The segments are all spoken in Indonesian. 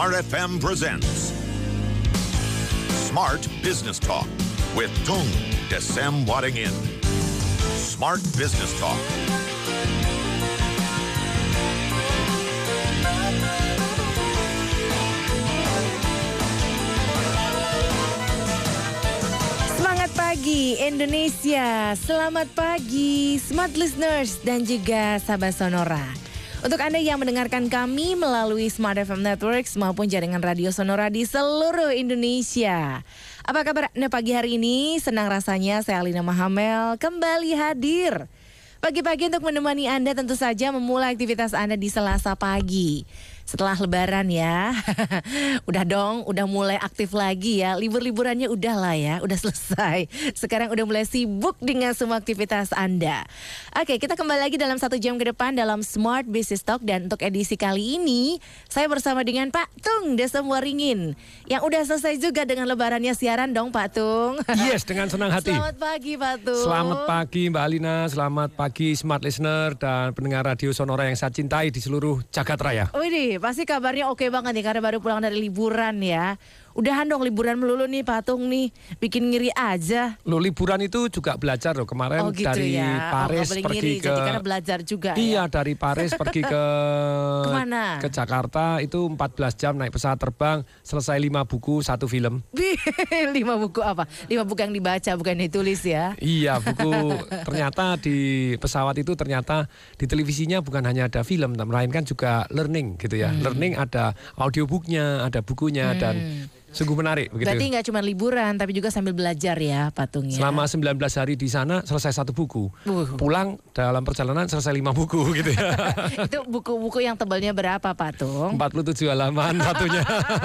Smart FM presents Smart Business Talk with Tung Desem Wadding In. Smart Business Talk. Semangat pagi Indonesia, selamat pagi smart listeners dan juga sahabat Sonora. Untuk Anda yang mendengarkan kami melalui Smart FM Networks maupun jaringan radio Sonora di seluruh Indonesia. Apa kabar Anda pagi hari ini? Senang rasanya saya Alina Mahamel kembali hadir. Pagi-pagi untuk menemani Anda tentu saja memulai aktivitas Anda di Selasa pagi. Setelah lebaran ya, udah dong, udah mulai aktif lagi ya. Libur-liburannya udah lah ya, udah selesai. Sekarang udah mulai sibuk dengan semua aktivitas Anda. Oke, kita kembali lagi dalam satu jam ke depan dalam Smart Business Talk. Dan untuk edisi kali ini, saya bersama dengan Pak Tung Desem Waringin. Yang udah selesai juga dengan lebarannya siaran dong Pak Tung. Yes, dengan senang hati. Selamat pagi Pak Tung. Selamat pagi Mbak Alina, selamat pagi Smart Listener dan pendengar radio Sonora yang saya cintai di seluruh jagat raya. Widih, pasti kabarnya oke banget nih karena baru pulang dari liburan ya. Udahan dong liburan melulu nih Patung nih, bikin ngiri aja. Lo liburan itu juga belajar loh kemarin Oh gitu dari ya. Paris oh, nggak boleh pergi ngiri, ke jadi karena belajar juga Iya, ya. dari Paris pergi ke Ke mana? Ke Jakarta itu 14 jam naik pesawat terbang, selesai 5 buku, satu film. Wih, Lima buku apa? Lima buku yang dibaca bukan ditulis ya. Iya, buku ternyata di pesawat itu ternyata di televisinya bukan hanya ada film, melainkan juga learning gitu ya. Hmm. Learning ada audiobooknya, ada bukunya dan sungguh menarik begitu. Berarti nggak cuma liburan tapi juga sambil belajar ya Patung ya. Selama 19 hari di sana selesai satu buku. Uh. Pulang dalam perjalanan selesai lima buku gitu ya. Itu buku-buku yang tebalnya berapa Patung? 47 halaman satunya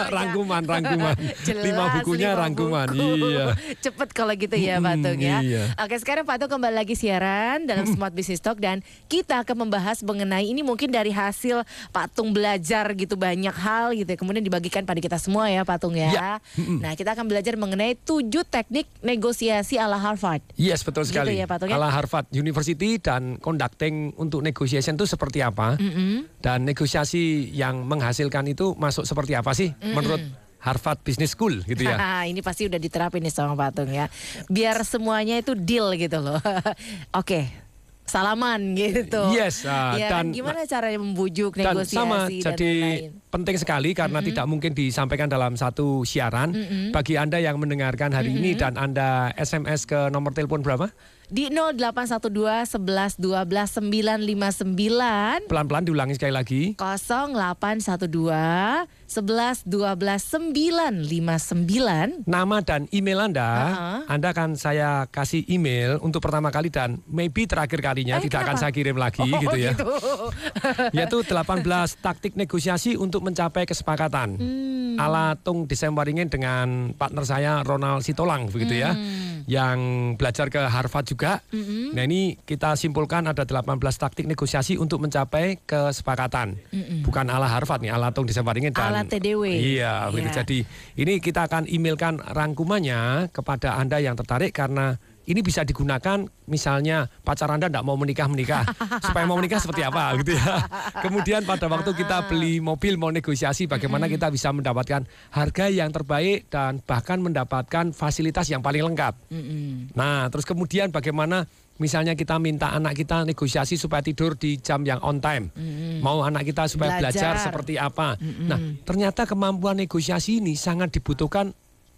rangkuman rangkuman. Jelas, lima bukunya lima rangkuman. buku. Iya. Cepet kalau gitu ya Patung ya. iya. Oke sekarang Patung kembali lagi siaran dalam Smart Business Talk dan kita akan membahas mengenai ini mungkin dari hasil Patung belajar gitu banyak hal gitu ya. Kemudian dibagikan pada kita semua ya Patung ya. Ya. Nah kita akan belajar mengenai tujuh teknik negosiasi ala Harvard. Yes betul Gitu sekali. ya, Pak Tung, ya? Ala Harvard University dan conducting untuk negotiation itu seperti apa? Dan negosiasi yang menghasilkan itu masuk seperti apa sih menurut Harvard Business School gitu ya? Ini pasti udah diterapin nih sama Patung ya. Biar semuanya itu deal gitu loh. Oke. Salaman gitu. Yes, ah, Ya dan- gimana caranya membujuk dan negosiasi sama dan jadi lain-lain. penting sekali karena tidak mungkin disampaikan dalam satu siaran. Bagi anda yang mendengarkan hari ini dan anda SMS ke nomor telepon berapa Di 0812 11 12 959 pelan-pelan diulangi sekali lagi 0812 11 12 959 nama dan email anda Uh-uh. anda akan saya kasih email untuk pertama kali dan maybe terakhir kalinya Eh, tidak akan kenapa? saya kirim lagi Oh, gitu ya gitu. yaitu 18 taktik negosiasi untuk mencapai kesepakatan Hmm. ala Tung Desemberingin dengan partner saya Ronald Sitolang begitu ya Hmm. Yang belajar ke Harvard juga. Nah ini kita simpulkan ada 18 taktik negosiasi untuk mencapai kesepakatan. Bukan ala Harvard nih ala Tung Desemberingin dan Ala TDW. iya begitu Iya. jadi ini kita akan emailkan rangkumannya kepada anda yang tertarik karena ini bisa digunakan misalnya pacar anda tidak mau menikah menikah supaya mau menikah seperti apa gitu ya. Kemudian pada waktu kita beli mobil mau negosiasi bagaimana kita bisa mendapatkan harga yang terbaik dan bahkan mendapatkan fasilitas yang paling lengkap. Nah terus kemudian bagaimana misalnya kita minta anak kita negosiasi supaya tidur di jam yang on time? Mau anak kita supaya Belajar. belajar seperti apa? Nah ternyata kemampuan negosiasi ini sangat dibutuhkan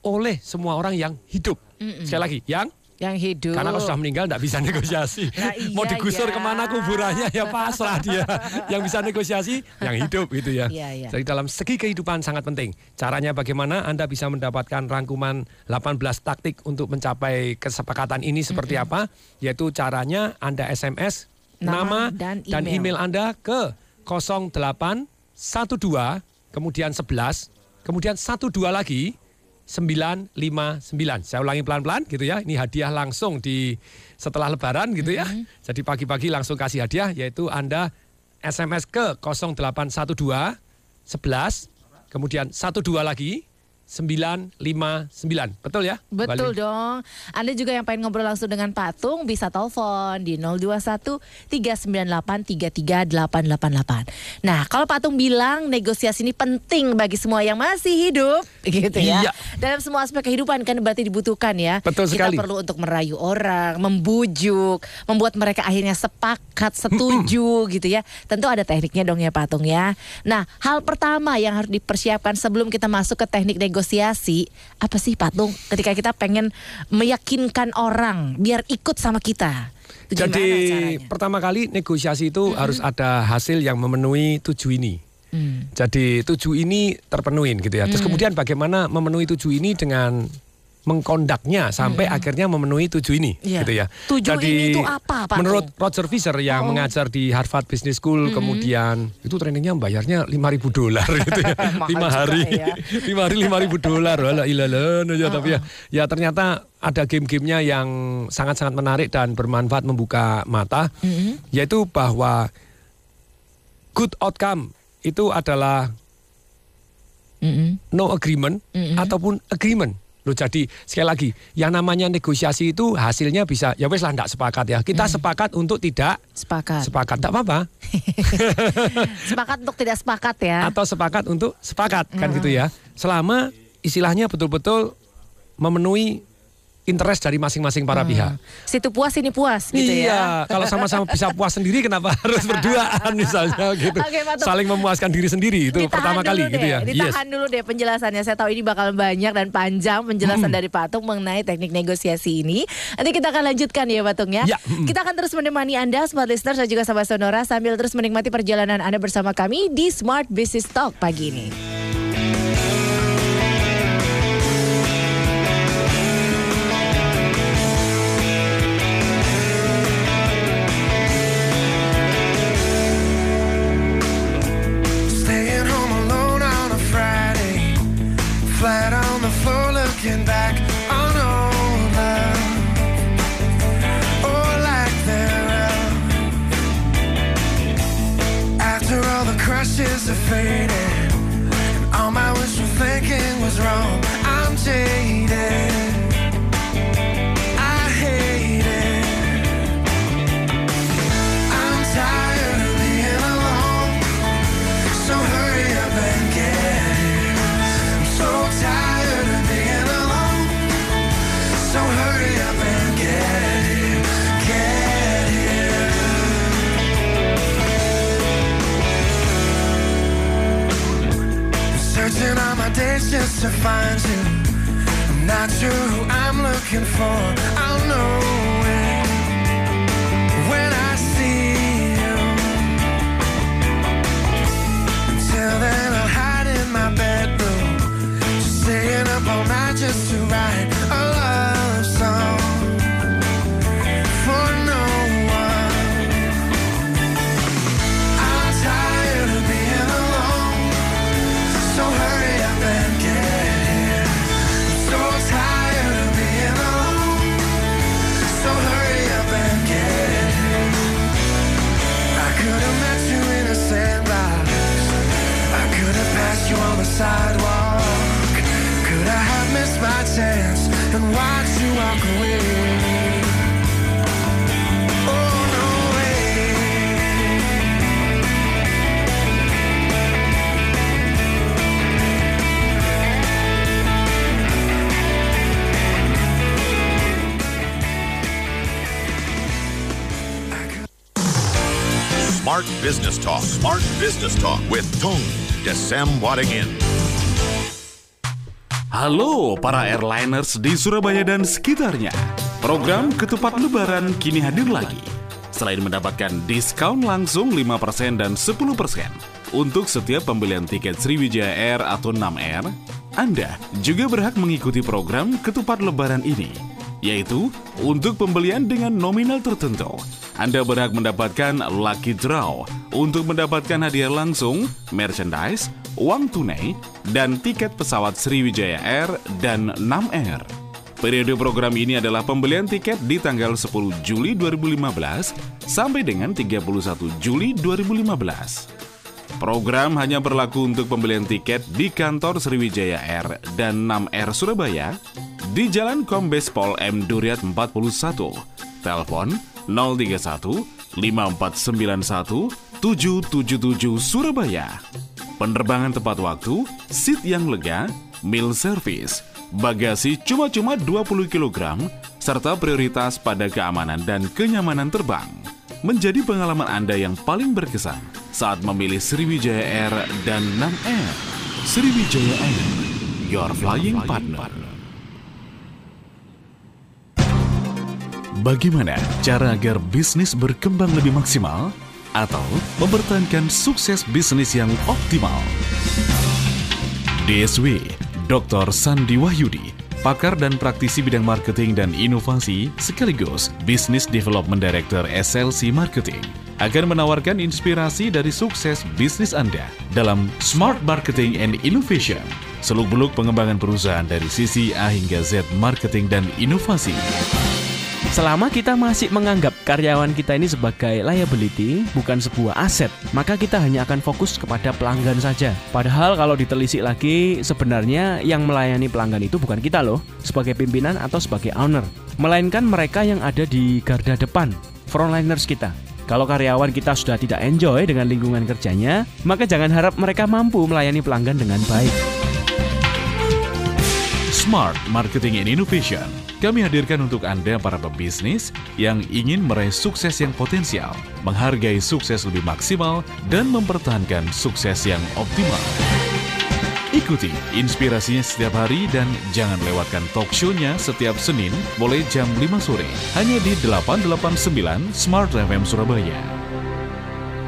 oleh semua orang yang hidup. Sekali lagi yang Yang hidup. karena kalau sudah meninggal tidak bisa negosiasi. Lah iya Mau digusur ya. ke mana kuburannya ya pasrah dia. Yang bisa negosiasi yang hidup gitu ya. Iya, iya. Jadi dalam segi kehidupan sangat penting. Caranya bagaimana Anda bisa mendapatkan rangkuman 18 taktik untuk mencapai kesepakatan ini seperti apa? Yaitu caranya Anda SMS Nama nama, dan dan, email. email. Anda ke 0812 kemudian 11 kemudian 12 lagi 959. Saya ulangi pelan-pelan gitu ya. Ini hadiah langsung di setelah lebaran gitu ya. Jadi pagi-pagi langsung kasih hadiah yaitu Anda SMS ke 0812 11 kemudian 12 lagi 959. Betul ya? Betul Bali? dong. Anda juga yang pengen ngobrol langsung dengan Patung bisa telepon di 021 398 33888. Nah, kalau Patung bilang negosiasi ini penting bagi semua yang masih hidup, gitu ya. Iya. Dalam semua aspek kehidupan kan berarti dibutuhkan ya. Betul sekali. Kita perlu untuk merayu orang, membujuk, membuat mereka akhirnya sepakat, setuju gitu ya. Tentu ada tekniknya dong ya Patung ya. Nah, hal pertama yang harus dipersiapkan sebelum kita masuk ke teknik negosiasi, apa sih Patung? Ketika kita pengen meyakinkan orang biar ikut sama kita. Gimana Jadi caranya? pertama kali negosiasi itu harus ada hasil yang memenuhi tujuh ini. Hmm. Jadi tujuh ini terpenuhi gitu ya. Terus kemudian bagaimana memenuhi tujuh ini dengan mengkondaknya sampai akhirnya memenuhi tujuh ini Iya. gitu ya. Tujuh ini itu apa, Pak Menurut? Roger Fisher yang Oh. mengajar di Harvard Business School kemudian itu trainingnya bayarnya 5.000 dolar gitu ya. Mahal lima hari. ya. lima hari 5.000 dolar. Wala ilalan aja tapi ya ya ternyata ada game-gamenya yang sangat-sangat menarik dan bermanfaat membuka mata yaitu bahwa good outcome itu adalah Mm-mm. no agreement ataupun agreement. Loh jadi sekali lagi yang namanya negosiasi itu hasilnya bisa ya wes lah enggak sepakat ya. Kita sepakat untuk tidak Sepakat. sepakat enggak apa-apa sepakat untuk tidak sepakat ya. atau sepakat untuk sepakat kan gitu ya. Selama istilahnya betul-betul memenuhi interest dari masing-masing para pihak. Situ puas ini puas gitu ya. iya, kalau sama-sama bisa puas sendiri kenapa harus berduaan misalnya gitu. Pak Tung. Saling memuaskan diri sendiri itu Ditahan pertama kali deh, gitu ya. Ditahan dulu deh penjelasannya. Saya tahu ini bakal banyak dan panjang penjelasan dari Patung mengenai teknik negosiasi ini. Nanti kita akan lanjutkan ya Patung ya. Ya, mm. Kita akan terus menemani Anda Smart Listeners dan juga sahabat Sonora sambil terus menikmati perjalanan Anda bersama kami di Smart Business Talk pagi ini. Lucifer just to find you. I'm not sure who I'm looking for. I'll Smart Business Talk. Smart Business Talk with Tung Desem Wadingin. Halo para airliners di Surabaya dan sekitarnya. Program Ketupat Lebaran kini hadir lagi. Selain mendapatkan diskon langsung 5% dan 10% untuk setiap pembelian tiket Sriwijaya Air atau 6 Air, Anda juga berhak mengikuti program Ketupat Lebaran ini, yaitu untuk pembelian dengan nominal tertentu. Anda berhak mendapatkan lucky draw untuk mendapatkan hadiah langsung, merchandise, uang tunai, dan tiket pesawat Sriwijaya Air dan 6 Air. Periode program ini adalah pembelian tiket di tanggal 10 Juli 2015 sampai dengan 31 Juli 2015. Program hanya berlaku untuk pembelian tiket di kantor Sriwijaya Air dan 6R Surabaya di Jalan Kombes Pol M Duryat 41. Telepon 031 5491 777 Surabaya. Penerbangan tepat waktu, seat yang lega, meal service, bagasi cuma-cuma 20 kg, serta prioritas pada keamanan dan kenyamanan terbang. Menjadi pengalaman Anda yang paling berkesan saat memilih Sriwijaya Air dan 6R. Sriwijaya Air, your flying partner. Bagaimana cara agar bisnis berkembang lebih maksimal? Atau mempertahankan sukses bisnis yang optimal? DSW, Dr. Sandi Wahyudi, pakar dan praktisi bidang marketing dan inovasi sekaligus Business Development Director SLC Marketing akan menawarkan inspirasi dari sukses bisnis Anda dalam Smart Marketing and Innovation. Seluk-beluk pengembangan perusahaan dari sisi A hingga Z marketing dan inovasi. Selama kita masih menganggap karyawan kita ini sebagai liability, bukan sebuah aset, maka kita hanya akan fokus kepada pelanggan saja. Padahal kalau ditelisik lagi, sebenarnya yang melayani pelanggan itu bukan kita loh, sebagai pimpinan atau sebagai owner. Melainkan mereka yang ada di garda depan, frontliners kita. Kalau karyawan kita sudah tidak enjoy dengan lingkungan kerjanya, maka jangan harap mereka mampu melayani pelanggan dengan baik. Smart Marketing and Innovation. Kami hadirkan untuk Anda para pebisnis yang ingin meraih sukses yang potensial, menghargai sukses lebih maksimal, dan mempertahankan sukses yang optimal. Ikuti inspirasinya setiap hari dan jangan lewatkan talk show-nya setiap Senin mulai jam 5 sore hanya di 889 Smart FM Surabaya.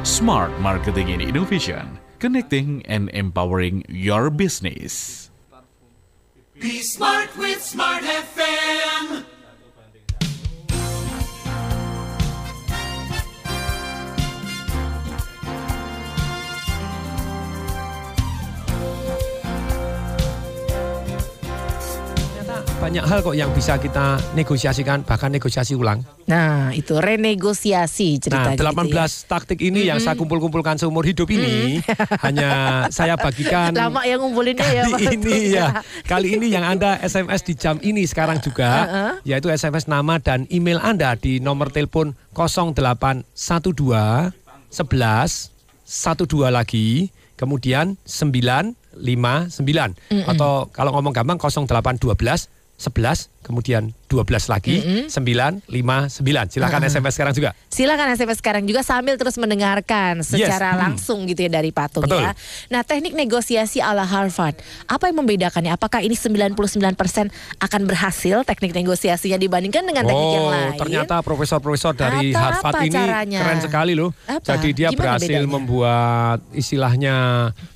Smart Marketing and Innovation, connecting and empowering your business. Be smart with Smart FM. Banyak hal kok yang bisa kita negosiasikan, bahkan negosiasi ulang. Nah, itu renegosiasi Nah, ceritanya. gitu 18 ya. taktik ini yang saya kumpul-kumpulkan seumur hidup ini hanya saya bagikan Lama ya ngumpulinnya ya. kali ini ya. Kali ini yang Anda SMS di jam ini sekarang juga yaitu SMS nama dan email Anda di nomor telepon 0812 11 12 lagi kemudian 959 atau kalau ngomong gampang 0812 11 kemudian 12 lagi 959 silakan SMS sekarang juga Silakan SMS sekarang juga sambil terus mendengarkan secara Hmm. langsung gitu ya dari patung Betul. ya. Nah, teknik negosiasi ala Harvard. Apa yang membedakannya? Apakah ini 99% akan berhasil teknik negosiasinya dibandingkan dengan teknik yang lain? Oh, ternyata profesor-profesor dari Atau Harvard ini caranya? keren sekali loh. Apa? Jadi dia Gimana berhasil bedanya? membuat istilahnya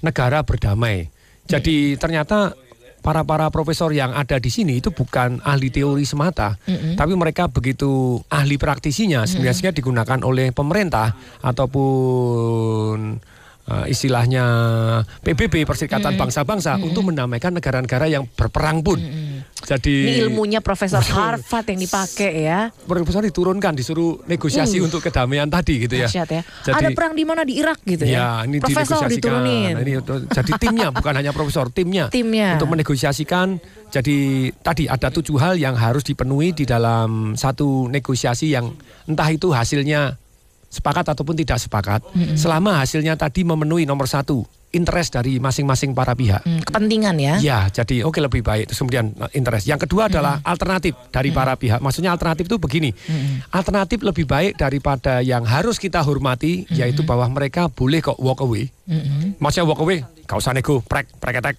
negara berdamai. Jadi ternyata para para profesor yang ada di sini itu bukan ahli teori semata, tapi mereka begitu ahli praktisinya, sebenarnya digunakan oleh pemerintah ataupun eh, istilahnya PBB Perserikatan Bangsa-Bangsa untuk mendamaikan negara-negara yang berperang pun. Jadi Ini ilmunya Profesor Harvard yang dipakai ya. profesor diturunkan disuruh negosiasi Uh. untuk kedamaian tadi gitu ya. Ya. Jadi- Ada perang di mana di Irak gitu ya. Ya, ini Profesor diturunin. Ini jadi timnya bukan hanya profesor, timnya. Timnya. Untuk menegosiasikan. Jadi tadi ada tujuh hal yang harus dipenuhi di dalam satu negosiasi yang entah itu hasilnya sepakat ataupun tidak sepakat. Selama hasilnya tadi memenuhi nomor satu interest dari masing-masing para pihak. Hmm, kepentingan ya. Ya, jadi oke lebih baik. Terus kemudian uh, interest. Yang kedua adalah alternatif dari para pihak. Maksudnya alternatif itu begini. Alternatif lebih baik daripada yang harus kita hormati, yaitu bahwa mereka boleh kok walk away. Maksudnya walk away, gak usah nego, prek, preketek.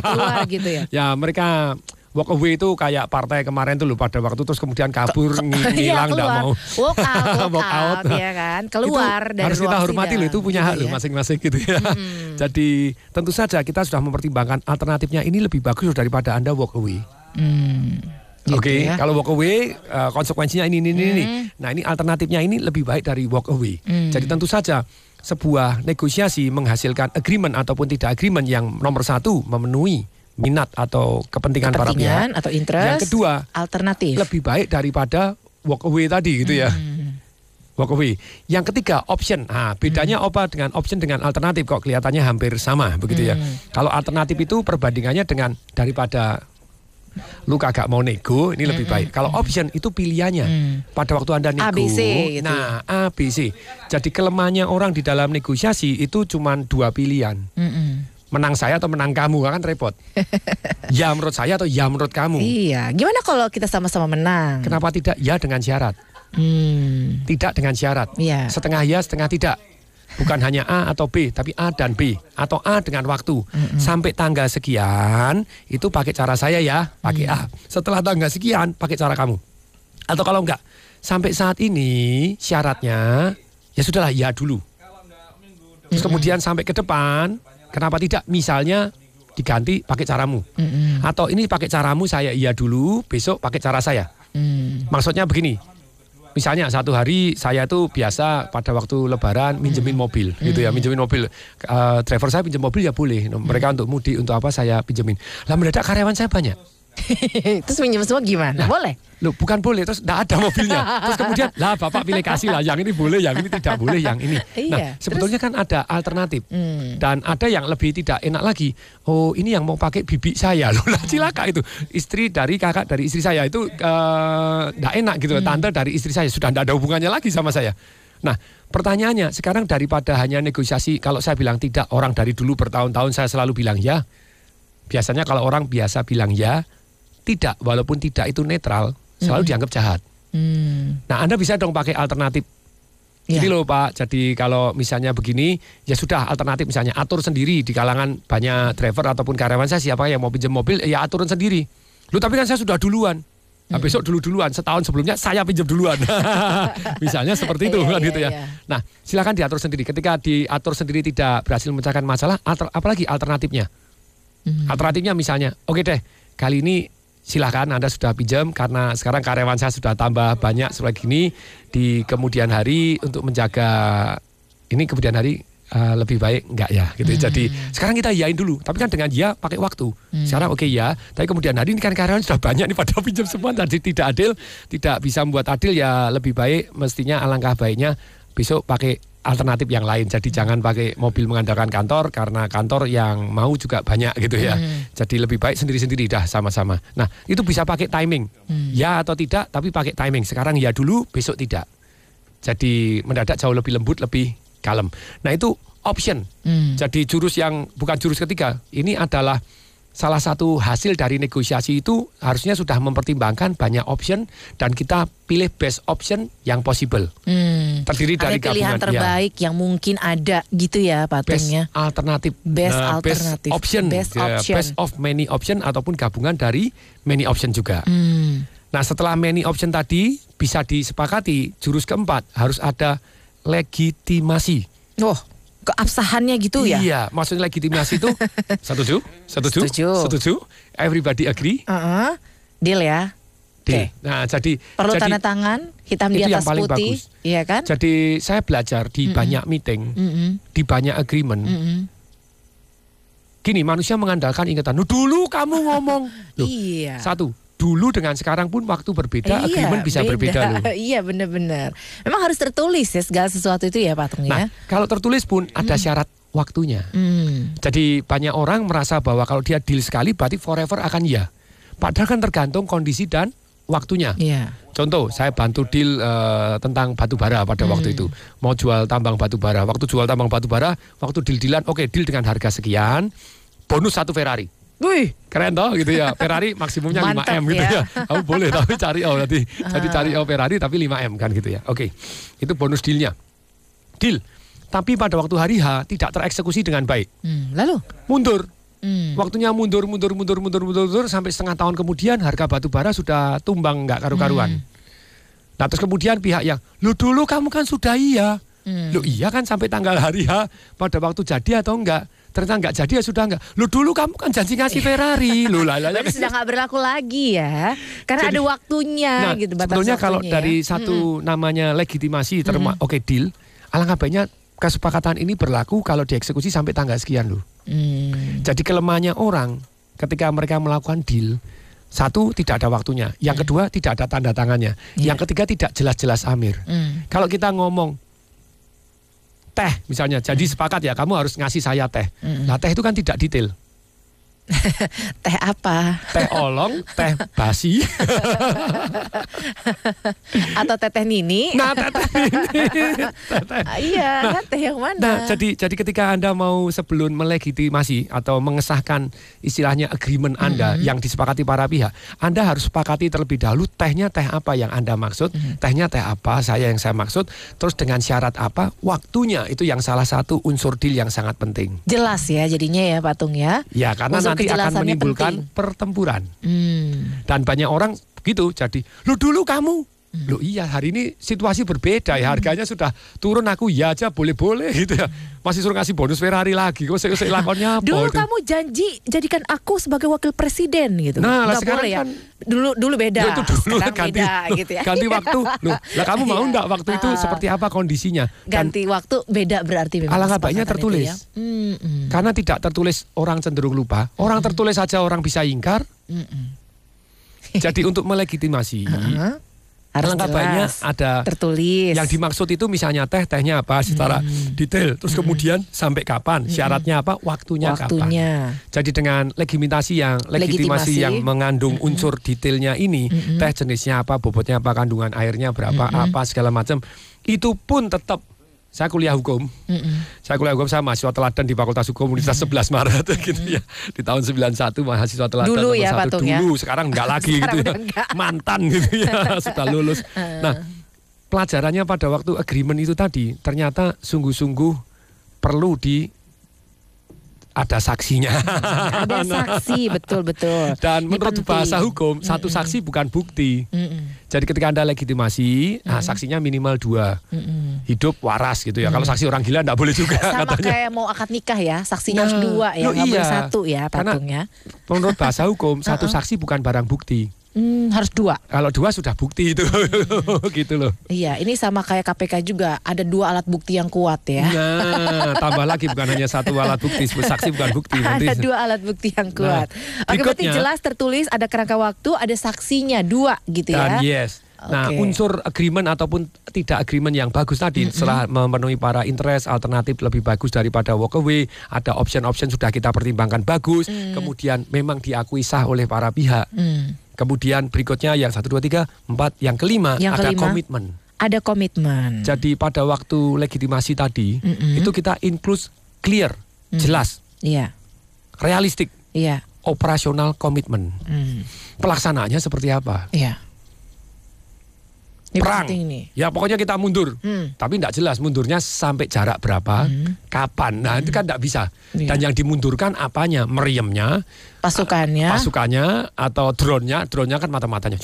Keluar gitu ya. ya mereka walk away itu kayak partai kemarin tuh loh pada waktu terus kemudian kabur Iya, ngilang nggak mau Walk out, walk, out. ya kan. Keluar Itu dari harus kita hormati loh itu punya gitu hak loh ya. masing-masing gitu ya. Jadi tentu saja kita sudah mempertimbangkan alternatifnya ini lebih bagus daripada Anda walk away. Hmm, gitu Oke, ya. kalau walk away uh, konsekuensinya ini ini ini. ini. Nah, ini alternatifnya ini lebih baik dari walk away. Hmm. Jadi tentu saja sebuah negosiasi menghasilkan agreement ataupun tidak agreement yang nomor satu memenuhi minat atau kepentingan, para Kepentingan pihak. atau interest. Yang kedua, alternatif. lebih baik daripada walk away tadi gitu ya. Hmm. walk away. Yang ketiga option. Nah, bedanya apa dengan option dengan alternatif kok kelihatannya hampir sama begitu ya. Kalau alternatif itu perbandingannya dengan daripada lu kagak mau nego ini lebih baik. Kalau option itu pilihannya. Pada waktu Anda nego. A, B, C gitu. Nah, A, B, C. Jadi kelemahannya orang di dalam negosiasi itu cuma dua pilihan. Mm-mm. Menang saya atau menang kamu kan repot. ya menurut saya atau ya menurut kamu. Iya, gimana kalau kita sama-sama menang? Kenapa tidak ya dengan syarat? Hmm. Tidak dengan syarat. Iya. Setengah ya, setengah tidak. Bukan hanya A atau B, tapi A dan B atau A dengan waktu. Sampai tanggal sekian itu pakai cara saya ya, pakai A. Setelah tanggal sekian pakai cara kamu. Atau kalau enggak, sampai saat ini syaratnya ya sudahlah ya dulu. Terus kemudian sampai ke depan, kenapa tidak? Misalnya diganti pakai caramu. Atau ini pakai caramu saya iya dulu, besok pakai cara saya. Hmm. Maksudnya begini. Misalnya satu hari saya tuh biasa pada waktu lebaran minjemin mobil gitu ya, minjemin mobil. Eh, driver saya pinjam mobil ya boleh. Mereka untuk mudik untuk apa saya pinjemin. Lah mendadak karyawan saya banyak. Terus minjem semua gimana? Boleh? Loh bukan boleh terus enggak ada mobilnya. Terus kemudian lah Bapak pilih kasih lah yang ini boleh, yang ini tidak boleh, yang ini. Iya, Nah, sebetulnya kan ada alternatif. Hmm. Dan ada yang lebih tidak enak lagi. Oh, ini yang mau pakai bibi saya loh. Lah cilaka itu. Istri dari kakak dari istri saya itu eh, enggak enak gitu. Tante dari istri saya sudah enggak ada hubungannya lagi sama saya. Nah, pertanyaannya sekarang daripada hanya negosiasi kalau saya bilang tidak, orang dari dulu bertahun-tahun saya selalu bilang ya. Biasanya kalau orang biasa bilang ya, tidak walaupun tidak itu netral, selalu dianggap jahat. Hmm. Nah, Anda bisa dong pakai alternatif Iya. Jadi loh Pak, jadi kalau misalnya begini, ya sudah alternatif misalnya atur sendiri di kalangan banyak driver ataupun karyawan saya siapa yang mau pinjam mobil, ya aturin sendiri. Lu tapi kan saya sudah duluan. Nah, besok dulu-duluan, setahun sebelumnya saya pinjam duluan. misalnya seperti itu Iya, kan iya, gitu ya. iya. Nah, silakan diatur sendiri. Ketika diatur sendiri tidak berhasil memecahkan masalah, alter- apalagi alternatifnya? Hmm. Alternatifnya misalnya, oke deh, kali ini silahkan Anda sudah pinjam karena sekarang karyawan saya sudah tambah banyak seperti ini. Di kemudian hari untuk menjaga ini kemudian hari eh, lebih baik enggak ya gitu. Jadi sekarang kita yain dulu, tapi kan dengan ya pakai waktu. Sekarang oke ya, tapi kemudian hari ini kan karyawan sudah banyak nih pada pinjam semua. Jadi tidak adil, tidak bisa membuat adil ya lebih baik mestinya alangkah baiknya besok pakai alternatif yang lain. Jadi jangan pakai mobil mengandalkan kantor karena kantor yang mau juga banyak gitu ya. Jadi lebih baik sendiri-sendiri dah sama-sama. Nah, itu bisa pakai timing. Ya atau tidak tapi pakai timing. Sekarang ya dulu, besok tidak. Jadi mendadak jauh lebih lembut, lebih kalem. Nah, itu option. Hmm. Jadi jurus yang bukan jurus ketiga. Ini adalah salah satu hasil dari negosiasi itu harusnya sudah mempertimbangkan banyak option dan kita pilih best option yang possible. Hmm. Terdiri Ada dari pilihan gabungan, ya. terbaik yang mungkin ada gitu ya best patungnya. alternatif Best Nah, alternatif. best option Best Ya, option. best of many option ataupun gabungan dari many option juga Hmm. nah setelah many option tadi bisa disepakati jurus keempat harus ada legitimasi Oh, keabsahannya gitu ya? iya maksudnya legitimasi itu setuju setuju Setuju. setuju everybody agree Heeh. Deal ya. Deal. Oke. nah jadi Perlu jadi, tanda tangan hitam di atas paling putih, bagus. iya kan? jadi saya belajar di banyak meeting Mm-mm. di banyak agreement Mm-mm. gini manusia mengandalkan ingatan "Lu dulu kamu ngomong Loh, Iya. Satu, dulu dengan sekarang pun waktu berbeda, agreement bisa beda. berbeda loh. Iya benar-benar. Memang harus tertulis ya segala sesuatu itu ya Patung Nah, ya. kalau tertulis pun ada syarat waktunya. Hmm. Jadi banyak orang merasa bahwa kalau dia deal sekali berarti forever akan ya. Padahal kan tergantung kondisi dan waktunya. Iya. Contoh, saya bantu deal eh, tentang batu bara pada waktu itu. Mau jual tambang batu bara. Waktu jual tambang batu bara, waktu deal-dealan, oke deal dengan harga sekian, bonus satu Ferrari. Wih, Keren toh gitu ya. Ferrari maksimumnya 5 Mantap M gitu ya. ya. Kamu boleh tapi cari oh nanti. Jadi cari oh Ferrari tapi 5 M kan gitu ya. Oke. Itu bonus dealnya. Deal. Tapi pada waktu hari H tidak tereksekusi dengan baik. Hmm, lalu? Mundur. Hmm. Waktunya mundur, mundur, mundur, mundur, mundur, mundur sampai setengah tahun kemudian harga batu bara sudah tumbang nggak karu-karuan. Nah terus kemudian pihak yang, lu dulu kamu kan sudah iya. Hmm. Lu iya kan sampai tanggal hari H pada waktu jadi atau enggak? Ternyata enggak jadi ya sudah enggak. Lu dulu kamu kan janji ngasih Ferrari. Lu lah sudah nggak berlaku lagi ya, karena Jadi- ada waktunya Nah, gitu. batas sebetulnya kalau waktunya dari ya. satu namanya legitimasi terma oke deal, alangkah baiknya kesepakatan ini berlaku kalau dieksekusi sampai tanggal sekian loh. Hmm. Jadi kelemahannya orang ketika mereka melakukan deal Satu tidak ada waktunya, yang kedua tidak ada tanda tangannya, Iya. yang ketiga tidak jelas-jelas Amir. Hmm. Kalau kita ngomong teh misalnya, jadi sepakat ya kamu harus ngasih saya teh. Nah teh itu kan tidak detail. Teh apa? Teh olong, teh basi. Atau teteh nini? Nah teh teh ini. Teh, teh. Ah, iya, kan teh yang mana? Nah, jadi jadi ketika Anda mau sebelum melegitimasi atau mengesahkan istilahnya agreement Anda yang disepakati para pihak, Anda harus sepakati terlebih dahulu tehnya teh apa yang Anda maksud, tehnya teh apa saya yang saya maksud, terus dengan syarat apa, waktunya itu yang salah satu unsur deal yang sangat penting. Jelas ya jadinya ya Patung ya. Ya, karena Unsur nanti akan menimbulkan penting. pertempuran. Hmm. Dan banyak orang gitu jadi, lu dulu kamu. Loh iya hari ini situasi berbeda ya harganya sudah turun aku ya aja boleh-boleh gitu ya. Masih suruh ngasih bonus Ferrari lagi. Kok saya saya lakonnya apa Dulu itu? kamu janji jadikan aku sebagai wakil presiden gitu. Nah, lah sekarang boleh ya. kan- Dulu dulu beda. Ya, itu dulu sekarang ganti, beda loh, gitu ya. ganti waktu. Loh, lah kamu mau Iya. enggak waktu itu Ah. seperti apa kondisinya? Dan Ganti waktu beda berarti memang. Alangkah baiknya kesepakatan tertulis. ya. Hmm, hmm, karena tidak tertulis orang cenderung lupa. Orang tertulis saja orang bisa ingkar. hmm, hmm. Jadi untuk melegitimasi Hah? Harus jelas. ada tertulis. yang dimaksud itu misalnya teh tehnya apa secara detail terus kemudian sampai kapan syaratnya apa waktunya, kapan waktunya. jadi dengan legitimasi yang Legitimasi. legitimasi yang mengandung unsur detailnya ini teh jenisnya apa bobotnya apa kandungan airnya berapa apa segala macam itu pun tetap saya kuliah hukum. Mm-mm. saya kuliah hukum saya mahasiswa teladan di Fakultas Hukum Universitas 11 Maret gitu ya. Di tahun 91 mahasiswa teladan Dulu ya, satu. Patung, ya? dulu sekarang enggak lagi Sekarang gitu ya enggak. mantan gitu ya sudah lulus. Nah pelajarannya pada waktu agreement itu tadi ternyata sungguh-sungguh perlu di ada saksinya. Ada saksi betul betul. dan menurut bahasa hukum satu saksi bukan bukti. Mm-mm. Jadi ketika anda legitimasi nah, saksinya minimal dua. Mm-mm. hidup waras gitu ya. Kalau saksi orang gila enggak boleh juga Sama katanya. kayak mau akad nikah ya, saksinya harus Nah, dua ya, nggak boleh iya. satu ya Karena- patungnya. menurut bahasa hukum satu saksi bukan barang bukti Hmm, harus dua. kalau dua sudah bukti itu gitu loh Iya, ini sama kayak KPK juga ada dua alat bukti yang kuat ya. nah tambah lagi bukan hanya satu alat bukti saksi bukan bukti nanti Ada dua alat bukti yang kuat. Nah, Oke, berarti jelas tertulis ada kerangka waktu, ada saksinya dua gitu ya. Dan yes. Nah, Oke. unsur agreement ataupun tidak agreement yang bagus tadi setelah memenuhi para interest alternatif lebih bagus daripada walkaway, ada option-option sudah kita pertimbangkan bagus, kemudian memang diakui sah oleh para pihak. Hmm. Kemudian berikutnya yang satu dua tiga empat, yang kelima Yang ada kelima. komitmen. Ada komitmen. Jadi pada waktu legitimasi tadi Mm-mm. itu kita include clear, jelas, Iya, realistik, iya. operasional komitmen. Hmm. Pelaksanaannya seperti apa? Iya. Ini Perang. nih. Ya pokoknya kita mundur. Hmm. Tapi tidak jelas mundurnya sampai jarak berapa, kapan. Nah itu kan tidak bisa. Iya. Dan yang dimundurkan apanya? Meriamnya, Pasukannya. pasukannya, atau drone-nya. Drone-nya kan mata-matanya.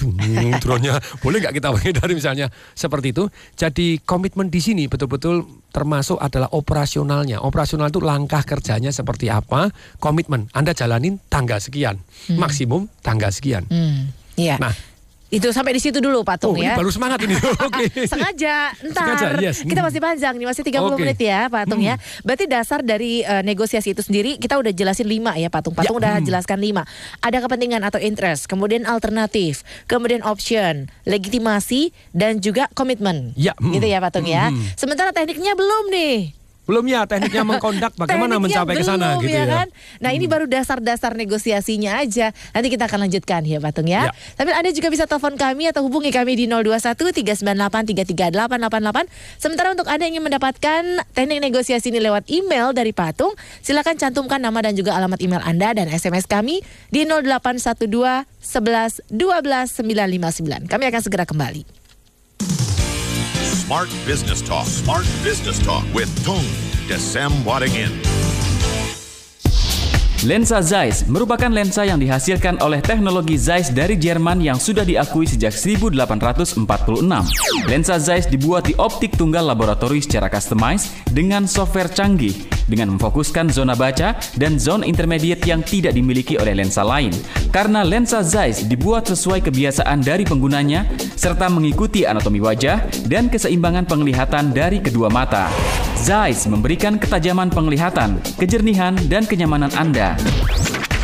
Drone-nya. Boleh nggak kita pakai dari misalnya seperti itu. Jadi komitmen di sini betul-betul termasuk adalah operasionalnya. Operasional itu langkah kerjanya seperti apa. Komitmen. Anda jalanin tanggal sekian. Maksimum tanggal sekian. Hmm. Iya. Nah, Itu sampai di situ dulu Patung oh ini ya. baru semangat ini. Oke. Sengaja, ntar Sengaja, yes. kita masih panjang nih, masih 30 Oke. menit ya Patung ya. Hmm. Berarti dasar dari eh, negosiasi itu sendiri kita udah jelasin lima ya Patung. Patung Ya, udah hmm. jelaskan lima. Ada kepentingan atau interest, kemudian alternatif, kemudian option, legitimasi dan juga komitmen. Ya, hmm. Gitu ya Patung ya. Hmm. Sementara tekniknya belum nih. Belum ya tekniknya mengkondak bagaimana Tekniknya mencapai ke sana gitu ya ya. kan? Nah ini baru dasar-dasar negosiasinya aja. Nanti kita akan lanjutkan ya Patung ya. Ya. Tapi Anda juga bisa telepon kami atau hubungi kami di 021 398 33888. Sementara untuk Anda yang ingin mendapatkan teknik negosiasi ini lewat email dari Patung, silakan cantumkan nama dan juga alamat email Anda dan SMS kami di 0812 11 12 959. Kami akan segera kembali. Smart Business Talk. Smart Business Talk with Tung Desem Wadingin. Lensa Zeiss merupakan lensa yang dihasilkan oleh teknologi Zeiss dari Jerman yang sudah diakui sejak 1846. Lensa Zeiss dibuat di optik tunggal laboratori secara customized dengan software canggih dengan memfokuskan zona baca dan zona intermediate yang tidak dimiliki oleh lensa lain. Karena lensa Zeiss dibuat sesuai kebiasaan dari penggunanya serta mengikuti anatomi wajah dan keseimbangan penglihatan dari kedua mata. Zeiss memberikan ketajaman penglihatan, kejernihan, dan kenyamanan Anda.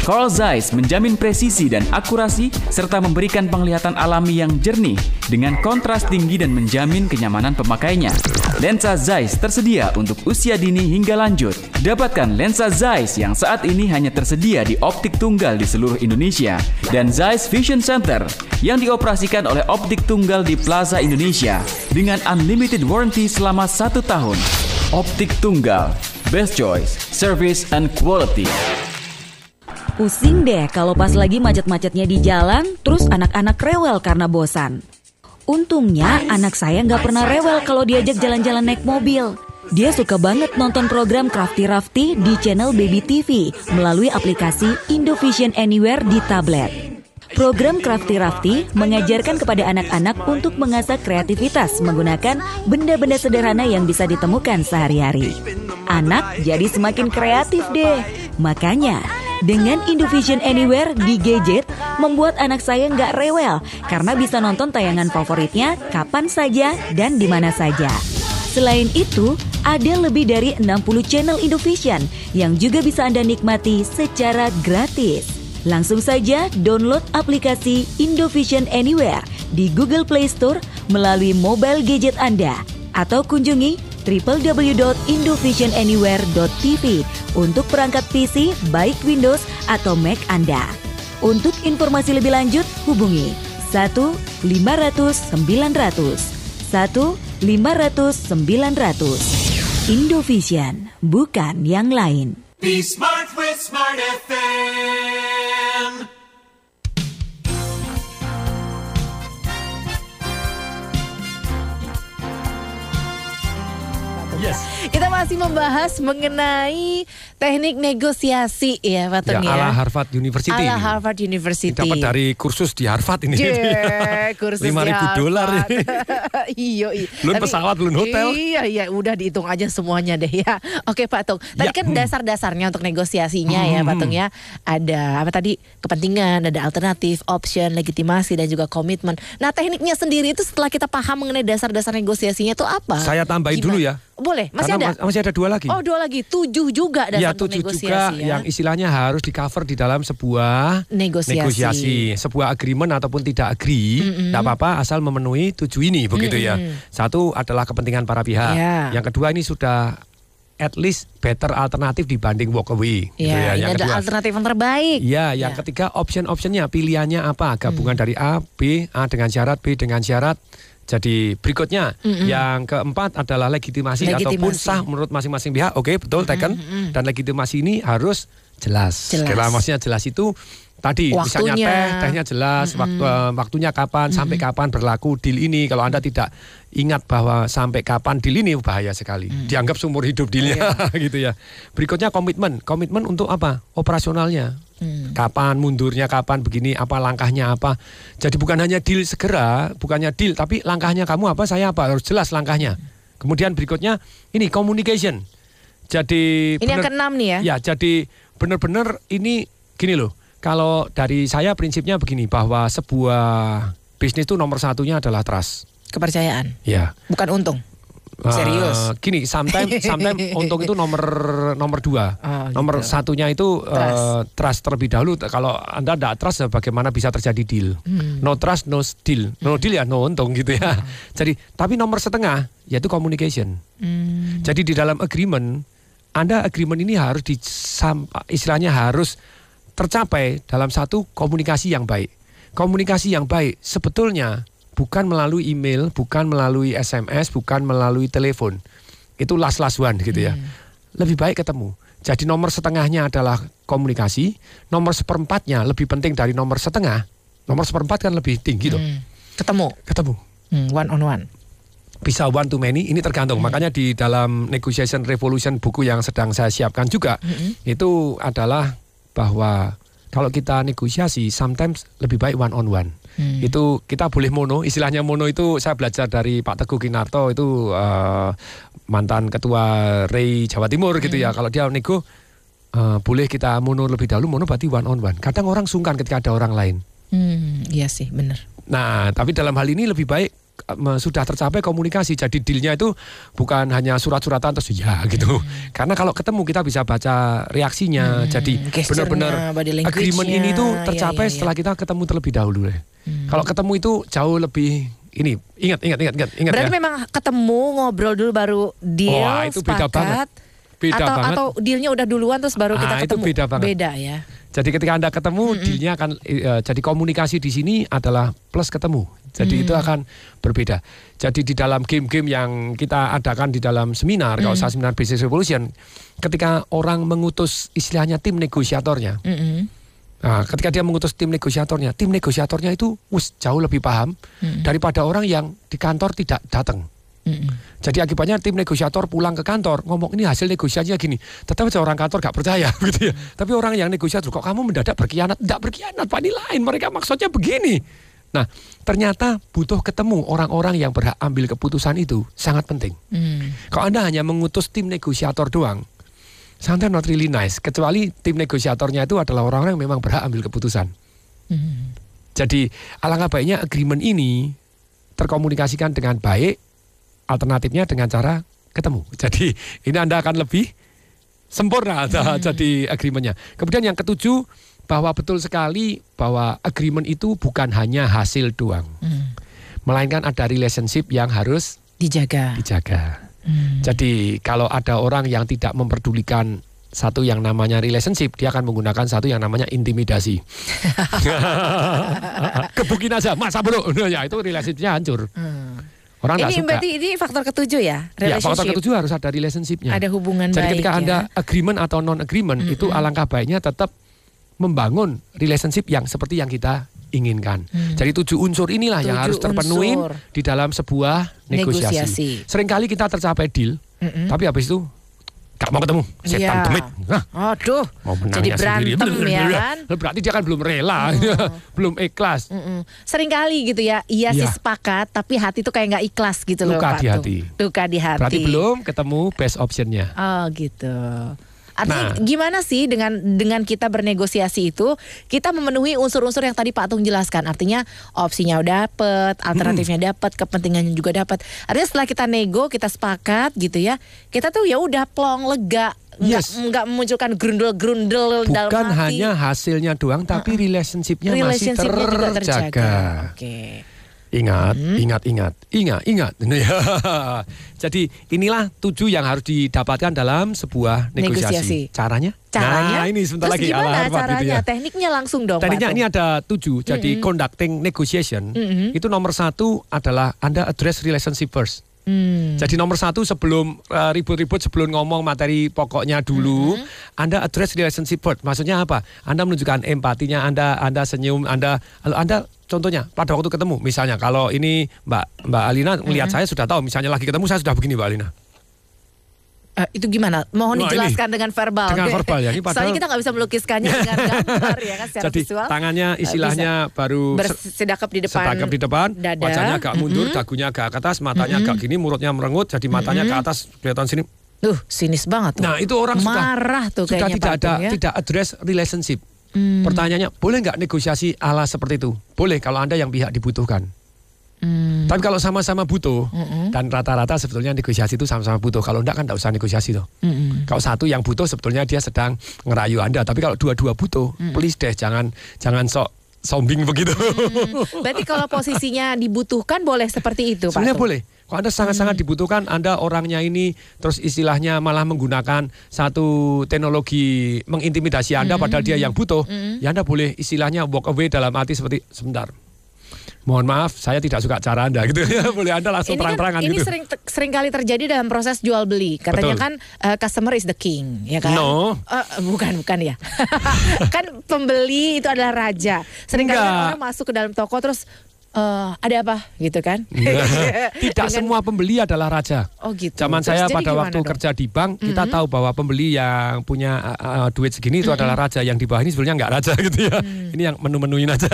Carl Zeiss menjamin presisi dan akurasi serta memberikan penglihatan alami yang jernih dengan kontras tinggi dan menjamin kenyamanan pemakainya. Lensa Zeiss tersedia untuk usia dini hingga lanjut. Dapatkan lensa Zeiss yang saat ini hanya tersedia di optik tunggal di seluruh Indonesia dan Zeiss Vision Center yang dioperasikan oleh optik tunggal di Plaza Indonesia dengan unlimited warranty selama satu tahun. Optik tunggal, best choice, service and quality. Pusing deh kalau pas lagi macet-macetnya di jalan, terus anak-anak rewel karena bosan. Untungnya anak saya nggak pernah rewel kalau diajak jalan-jalan naik mobil. Dia suka banget nonton program Crafty Rafty di channel Baby TV melalui aplikasi Indovision Anywhere di tablet. Program Crafty Rafty mengajarkan kepada anak-anak untuk mengasah kreativitas menggunakan benda-benda sederhana yang bisa ditemukan sehari-hari. Anak jadi semakin kreatif deh. Makanya, dengan Indovision Anywhere di gadget, membuat anak saya nggak rewel karena bisa nonton tayangan favoritnya kapan saja dan di mana saja. Selain itu, ada lebih dari 60 channel Indovision yang juga bisa Anda nikmati secara gratis. Langsung saja download aplikasi Indovision Anywhere di Google Play Store melalui mobile gadget Anda atau kunjungi www.indovisionanywhere.tv untuk perangkat PC baik Windows atau Mac Anda. Untuk informasi lebih lanjut hubungi 1 500 900 1 500 900 Indovision, bukan yang lain. Be smart with Smart FM. Yes. Kita masih membahas mengenai teknik negosiasi ya Pak Ya, Tung ala ya. Harvard University. Ala ini. Harvard University. Dapat dari kursus di Harvard ini. Jee, kursus di 5.000 dolar iya, iya. Belum Tapi- pesawat, belum hotel. Iya, iya, udah dihitung aja semuanya deh ya. Oke Pak Tung, tadi Ya, kan hmm. dasar-dasarnya untuk negosiasinya ya Hmm, Pak hmm. Tung ya. Ada apa tadi kepentingan, ada alternatif, option, legitimasi dan juga komitmen. Nah tekniknya sendiri itu setelah kita paham mengenai dasar-dasar negosiasinya itu apa? Saya tambahin Gimana? dulu ya. Boleh, masih Karena ada? mas- masih ada dua lagi. Oh dua lagi, tujuh juga dasar ya tujuh negosiasi juga ya. yang istilahnya harus di cover di dalam sebuah Negosiasi. sebuah agreement ataupun tidak agree, tidak apa-apa asal memenuhi tujuh ini begitu ya. Satu adalah kepentingan para pihak, Ya. yang kedua ini sudah at least better alternatif dibanding walk away. gitu Ya, ya. ini Yang kedua. alternatif yang terbaik. Ya, yang Ya. ketiga option-optionnya pilihannya apa? Gabungan dari A, B, A dengan syarat, B dengan syarat. Jadi berikutnya yang keempat adalah legitimasi, ataupun Legitimasi. sah menurut masing-masing pihak. Oke, betul taken. Dan legitimasi ini harus jelas. Jelas. Maksudnya jelas itu tadi misalnya teh, tehnya jelas, waktu, eh, waktunya kapan, sampai kapan berlaku deal ini. Kalau Anda tidak ingat bahwa sampai kapan deal ini bahaya sekali. Dianggap seumur hidup dealnya gitu ya. Berikutnya komitmen. Komitmen untuk apa? Operasionalnya. Kapan mundurnya, kapan begini, apa langkahnya apa. Jadi bukan hanya deal segera, bukannya deal, tapi langkahnya kamu apa, saya apa, harus jelas langkahnya. Kemudian berikutnya ini communication. Jadi Ini yang benar- keenam nih ya. Ya, jadi benar-benar ini gini loh. Kalau dari saya prinsipnya begini bahwa sebuah bisnis itu nomor satunya adalah trust. Kepercayaan, Ya. bukan untung. Serius. Eh, gini, sometimes, sometimes untung itu nomor nomor dua. Oh, nomor gitu. satunya itu eh, Trust. trust terlebih dahulu. Kalau anda tidak trust, ya bagaimana bisa terjadi deal? Hmm. No trust, no deal. No deal ya no untung gitu ya. Jadi, tapi nomor setengah yaitu communication. Hmm. Jadi di dalam agreement, anda agreement ini harus di istilahnya harus tercapai dalam satu komunikasi yang baik. Komunikasi yang baik sebetulnya bukan melalui email, bukan melalui SMS, bukan melalui telepon. Itu last last one gitu ya. Lebih baik ketemu. Jadi nomor setengahnya adalah komunikasi, nomor seperempatnya lebih penting dari nomor setengah. Nomor seperempat kan lebih tinggi tuh. Hmm. Ketemu, Ketemu Hmm, one on one. bisa one to many ini tergantung makanya di dalam negotiation revolution buku yang sedang saya siapkan juga itu adalah bahwa kalau kita negosiasi sometimes lebih baik one on one. Itu kita boleh mono. Istilahnya mono itu saya belajar dari Pak Teguh Kinarto itu eh, mantan ketua Ray Jawa Timur gitu ya. Kalau dia nego eh, boleh kita mono lebih dahulu mono berarti one on one. Kadang orang sungkan ketika ada orang lain. Hmm, iya sih, benar. Nah, tapi dalam hal ini lebih baik sudah tercapai komunikasi. Jadi dealnya itu bukan hanya surat-suratan terus ya gitu. Karena kalau ketemu kita bisa baca reaksinya. Jadi gesturnya, benar-benar agreement ini tuh Ya, tercapai ya, ya. setelah kita ketemu terlebih dahulu deh. Kalau ketemu itu jauh lebih ini ingat ingat ingat ingat ingat Berarti ya. memang ketemu ngobrol dulu baru deal, Wah, itu beda sepakat. banget. Beda atau banget. atau dealnya udah duluan terus baru kita Ah, itu ketemu. beda banget. Beda ya. Jadi ketika Anda ketemu, dealnya akan eh, jadi komunikasi di sini adalah plus ketemu. Jadi itu akan berbeda. Jadi di dalam game-game yang kita adakan di dalam seminar, kalau saya seminar Business Revolution, ketika orang mengutus istilahnya tim negosiatornya, Mm-mm. Nah, ketika dia mengutus tim negosiatornya, tim negosiatornya itu wus, jauh lebih paham daripada orang yang di kantor tidak datang. Mm-mm. Jadi akibatnya tim negosiator pulang ke kantor ngomong ini hasil negosiasinya gini. Tetapi orang kantor gak percaya gitu ya. Tapi orang yang negosiator kok kamu mendadak berkhianat? Tidak berkhianat, Pak ini lain. Mereka maksudnya begini. Nah, ternyata butuh ketemu orang-orang yang berhak ambil keputusan itu sangat penting. Hmm. Kalau Anda hanya mengutus tim negosiator doang, sometimes not really nice. Kecuali tim negosiatornya itu adalah orang-orang yang memang berhak ambil keputusan. Hmm. Jadi alangkah baiknya agreement ini terkomunikasikan dengan baik, alternatifnya dengan cara ketemu. Jadi ini Anda akan lebih sempurna Hmm. jadi agreementnya. Kemudian yang ketujuh bahwa betul sekali bahwa agreement itu bukan hanya hasil doang, Hmm. melainkan ada relationship yang harus Dijaga. dijaga. Hmm. Jadi kalau ada orang yang tidak memperdulikan satu yang namanya relationship, dia akan menggunakan satu yang namanya intimidasi. Kebukin aja, masa bro, ya itu relationshipnya hancur. Hmm. Orang Ini suka. berarti ini faktor ketujuh ya, Ya, faktor ketujuh harus ada relationshipnya. Ada hubungan Jadi baik ketika ya. anda agreement atau non agreement itu alangkah baiknya tetap membangun relationship yang seperti yang kita inginkan. Jadi tujuh unsur inilah yang Hmm. Tujuh harus terpenuhi unsur. di dalam sebuah negosiasi. Negosiasi. Seringkali kita tercapai deal, Mm-mm. tapi habis itu gak mau ketemu, setan Iya. demit. Nah, Aduh, mau jadi berantem sendiri. ya kan? Berarti dia kan belum rela, belum ikhlas. Mm-mm. Sering kali gitu ya, iya sih Iya. sepakat, tapi hati tuh kayak nggak ikhlas gitu loh. Luka Pak di Tung. hati. Luka di hati. Berarti belum ketemu best optionnya. Oh gitu. Artinya Nah. gimana sih dengan dengan kita bernegosiasi itu kita memenuhi unsur-unsur yang tadi Pak Tung jelaskan. Artinya opsinya udah dapet, alternatifnya dapat, kepentingannya juga dapat. Artinya setelah kita nego, kita sepakat gitu ya. Kita tuh ya udah plong lega, nggak Yes. nggak memunculkan grundel-grundel dalam Bukan hati. hanya hasilnya doang, tapi relationshipnya masih relationship-nya juga terjaga. terjaga. Oke. Ingat, ingat, ingat, ingat, ingat. Jadi inilah tujuh yang harus didapatkan dalam sebuah negosiasi. Negosiasi. Caranya? Caranya? Nah, ini sebentar Terus lagi. gimana Alah, Pak, caranya? gitu ya. Tekniknya langsung dong. Pak ini ada tujuh. Jadi conducting negotiation itu nomor satu adalah Anda address relationship first. Hmm. Jadi nomor satu sebelum uh, ribut-ribut sebelum ngomong materi pokoknya dulu, Anda address relationship first. Maksudnya apa? Anda menunjukkan empatinya, Anda Anda senyum, Anda Anda contohnya pada waktu ketemu, misalnya kalau ini Mbak Mbak Alina melihat saya sudah tahu, misalnya lagi ketemu saya sudah begini Mbak Alina. Eh, itu gimana? Mohon Wah, dijelaskan dengan verbal. Dengan verbal ya, ini padahal- Soalnya kita nggak bisa melukiskannya dengan gambar ya kan secara Jadi visual. tangannya istilahnya baru bisa se- bersedekap di depan. sedekap di depan, dada. wajahnya agak mundur, dagunya agak ke atas, matanya agak gini, mulutnya merengut, jadi matanya ke atas kelihatan sini. Duh, sinis banget tuh. Nah itu orang sudah marah tuh sudah kayaknya tidak ada ya. tidak address relationship. Pertanyaannya boleh nggak negosiasi ala seperti itu? Boleh kalau anda yang pihak dibutuhkan. Hmm. Tapi kalau sama-sama butuh dan rata-rata sebetulnya negosiasi itu sama-sama butuh. Kalau enggak kan enggak usah negosiasi tuh. Mm-mm. Kalau satu yang butuh sebetulnya dia sedang ngerayu anda. Tapi kalau dua-dua butuh, please deh jangan jangan sok sombing begitu. Berarti kalau posisinya dibutuhkan boleh seperti itu Pak Sebenarnya boleh. Kalau Anda sangat-sangat dibutuhkan, Anda orangnya ini terus istilahnya malah menggunakan satu teknologi mengintimidasi Anda padahal dia yang butuh, ya Anda boleh istilahnya walk away dalam arti seperti sebentar. Mohon maaf, saya tidak suka cara Anda gitu ya. boleh Anda langsung Ini kan terang-terangan ini gitu. sering sering kali terjadi dalam proses jual beli. Katanya Betul. kan eh, customer is the king, ya kan? No. Eh, bukan, bukan ya. kan pembeli itu adalah raja. Sering kali kan orang masuk ke dalam toko terus eh, ada apa gitu kan? tidak Dengan- semua pembeli adalah raja. Oh gitu. Zaman Terus saya pada waktu dong? kerja di bank, kita tahu bahwa pembeli yang punya uh, uh, duit segini itu adalah raja. Yang di bawah ini sebenarnya nggak raja gitu ya. Ini yang menu-menuin aja.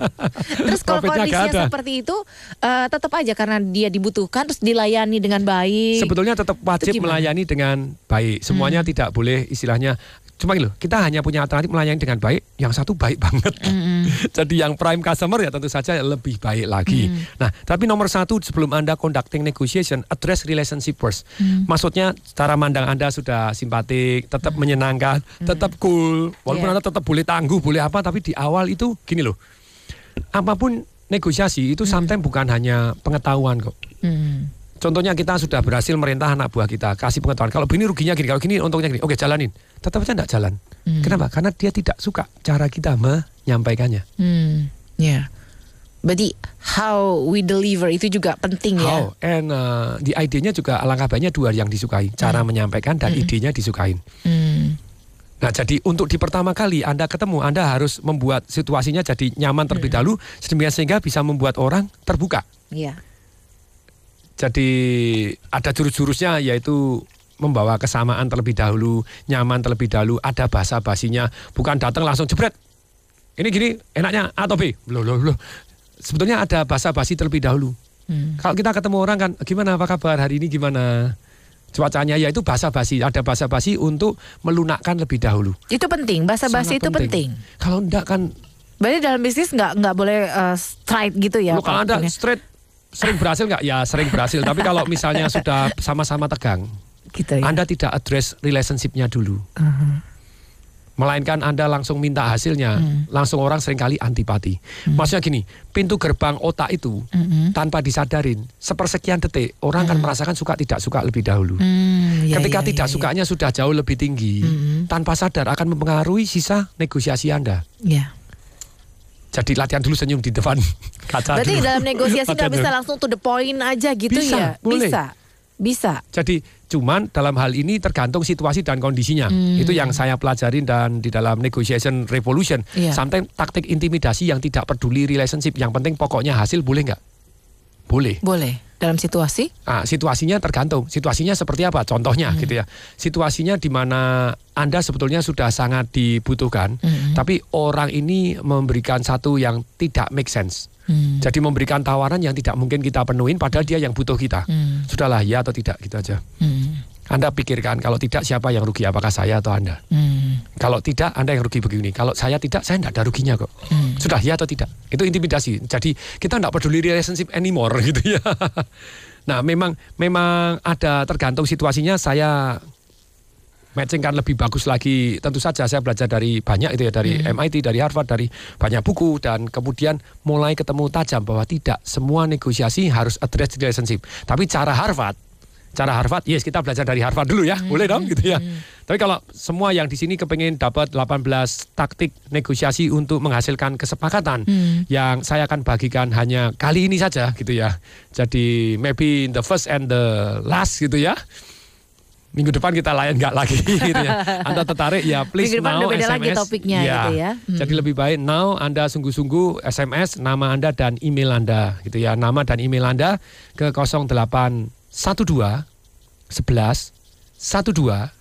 Terus kalau kondisinya ada. seperti itu eh, tetap aja karena dia dibutuhkan terus dilayani dengan baik. Sebetulnya tetap wajib melayani dengan baik. Semuanya tidak boleh istilahnya Cuma gitu, kita hanya punya alternatif melayani dengan baik, yang satu baik banget. Jadi yang prime customer ya tentu saja lebih baik lagi. Nah, tapi nomor satu sebelum Anda conducting negotiation, address relationship first. Maksudnya cara mandang Anda sudah simpatik, tetap menyenangkan, tetap cool. Walaupun Yeah. Anda tetap boleh tangguh, boleh apa, tapi di awal itu gini loh. Apa pun negosiasi itu sometimes bukan hanya pengetahuan kok. Hmm. Contohnya kita sudah berhasil merintah anak buah kita, kasih pengetahuan. Kalau begini ruginya gini, kalau gini untungnya gini. Oke, jalanin. Tetap aja enggak jalan. Kenapa? Karena dia tidak suka cara kita menyampaikannya. Hmm. Ya. Berarti how we deliver itu juga penting ya. How? And uh, di idenya juga alangkah baiknya dua yang disukai. Cara menyampaikan dan idenya disukain. Hmm. Nah, jadi untuk di pertama kali Anda ketemu, Anda harus membuat situasinya jadi nyaman terlebih dahulu, sedemikian sehingga bisa membuat orang terbuka. Iya. Jadi ada jurus-jurusnya yaitu membawa kesamaan terlebih dahulu, nyaman terlebih dahulu, ada bahasa basinya, bukan datang langsung jebret. Ini gini, enaknya A atau B? Loh, loh, loh. Sebetulnya ada bahasa basi terlebih dahulu. Kalau kita ketemu orang kan, gimana apa kabar hari ini gimana? Cuacanya ya itu bahasa basi, ada bahasa basi untuk melunakkan lebih dahulu. Itu penting. Bahasa basi itu penting. Kalau enggak kan, Berarti dalam bisnis nggak nggak boleh uh, straight gitu ya. kalau anda Pak? straight sering berhasil nggak? Ya sering berhasil. Tapi kalau misalnya sudah sama-sama tegang, gitu ya. Anda tidak address relationship-nya dulu. Melainkan Anda langsung minta hasilnya, langsung orang sering kali antipati. Maksudnya gini, pintu gerbang otak itu tanpa disadarin, sepersekian detik orang akan merasakan suka tidak suka lebih dahulu. Hmm, ya, Ketika ya, tidak ya, sukanya sudah jauh lebih tinggi, tanpa sadar akan mempengaruhi sisa negosiasi Anda. Ya. Jadi latihan dulu senyum di depan kaca Berarti dulu. dalam negosiasi nggak bisa langsung to the point aja gitu Bisa, ya? boleh. Bisa. Bisa. Jadi cuman dalam hal ini tergantung situasi dan kondisinya. Hmm. Itu yang saya pelajarin dan di dalam negotiation revolution. Iya. Sometimes taktik intimidasi yang tidak peduli relationship. Yang penting pokoknya hasil boleh nggak? Boleh. Boleh. Dalam situasi? Ah, situasinya tergantung. Situasinya seperti apa? Contohnya gitu ya. Situasinya di mana Anda sebetulnya sudah sangat dibutuhkan, tapi orang ini memberikan satu yang tidak make sense. Jadi memberikan tawaran yang tidak mungkin kita penuhin padahal dia yang butuh kita. Sudahlah ya atau tidak gitu aja. Anda pikirkan kalau tidak siapa yang rugi apakah saya atau Anda? Kalau tidak Anda yang rugi begini. Kalau saya tidak saya tidak ada ruginya kok. Sudah ya atau tidak? Itu intimidasi. Jadi kita tidak peduli relationship anymore gitu ya. Nah, memang memang ada tergantung situasinya saya matchingkan lebih bagus lagi. Tentu saja saya belajar dari banyak itu ya dari MIT, dari Harvard, dari banyak buku dan kemudian mulai ketemu tajam bahwa tidak semua negosiasi harus address relationship. Tapi cara Harvard cara Harvard, yes kita belajar dari Harvard dulu ya, boleh dong gitu ya. Tapi kalau semua yang di sini kepengen dapat 18 taktik negosiasi untuk menghasilkan kesepakatan, yang saya akan bagikan hanya kali ini saja gitu ya. Jadi maybe in the first and the last gitu ya. Minggu depan kita layan nggak lagi gitu ya. Anda tertarik ya please Minggu depan now beda SMS. lagi topiknya gitu ya. Hmm. Jadi lebih baik now Anda sungguh-sungguh SMS nama Anda dan email Anda gitu ya. Nama dan email Anda ke 0812 11 12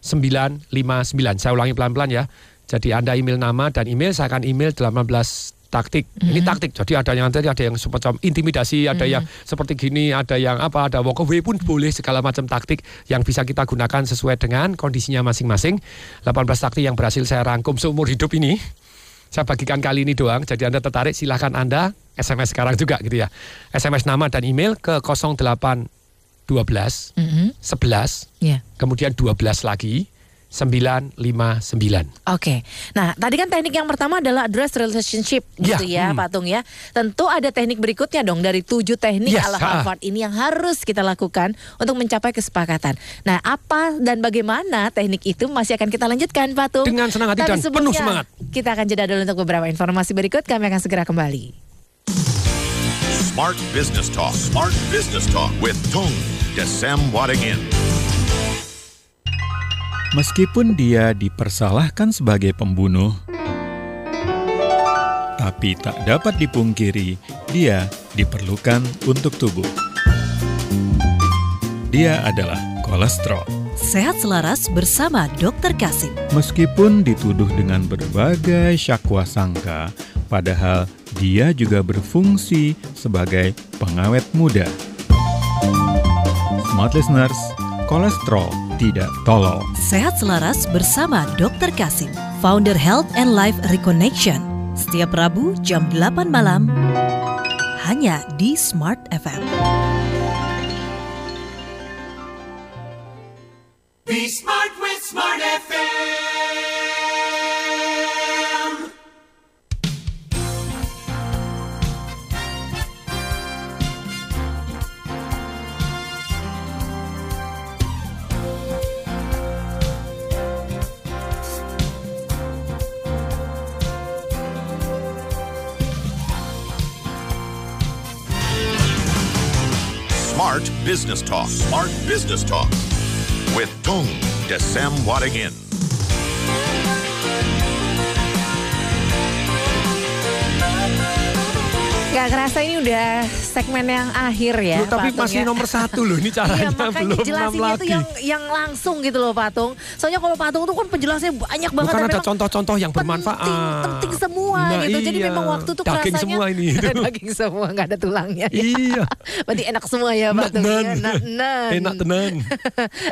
959. Saya ulangi pelan-pelan ya. Jadi Anda email nama dan email saya akan email 18 taktik. Ini taktik. Jadi ada yang tadi ada yang semacam intimidasi, ada yang seperti gini, ada yang apa, ada walk away pun boleh segala macam taktik yang bisa kita gunakan sesuai dengan kondisinya masing-masing. 18 taktik yang berhasil saya rangkum seumur hidup ini. Saya bagikan kali ini doang. Jadi Anda tertarik silahkan Anda SMS sekarang juga gitu ya. SMS nama dan email ke 0812 11 Ya. kemudian 12 lagi 959. Oke. Nah, tadi kan teknik yang pertama adalah address relationship gitu ya, hmm. Pak Tung ya. Tentu ada teknik berikutnya dong dari tujuh teknik Yes, ala ha. Harvard ini yang harus kita lakukan untuk mencapai kesepakatan. Nah, apa dan bagaimana teknik itu masih akan kita lanjutkan, Pak Tung. Dengan senang hati Tapi dan penuh semangat. Kita akan jeda dulu untuk beberapa informasi berikut. Kami akan segera kembali. Smart Business Talk. Smart Business Talk with Tung Desem Wadingin. Meskipun dia dipersalahkan sebagai pembunuh, tapi tak dapat dipungkiri dia diperlukan untuk tubuh. Dia adalah kolesterol. Sehat selaras bersama Dokter Kasim. Meskipun dituduh dengan berbagai syakwa sangka, padahal dia juga berfungsi sebagai pengawet muda. Smart listeners, kolesterol tidak tolol. Sehat selaras bersama Dr. Kasim, founder Health and Life Reconnection. Setiap Rabu jam 8 malam hanya di Smart FM. Be smart with Smart FM. Smart Business Talk. Smart Business Talk with Tung Desem Wadingin. Gak kerasa ini udah segmen yang akhir ya. Loh, tapi Patung, masih ya. nomor satu loh ini caranya Iya belum enam jelasinnya lagi. tuh yang yang langsung gitu loh Patung. Soalnya kalau Patung tuh kan penjelasannya banyak banget. Bukan ada contoh-contoh yang bermanfaat. penting semua Nah, gitu. Jadi iya. memang waktu tuh Daging kerasanya semua ini. daging semua nggak ada tulangnya. Iya. Berarti enak semua ya Patung. Ya, nan, nan. Enak tenan.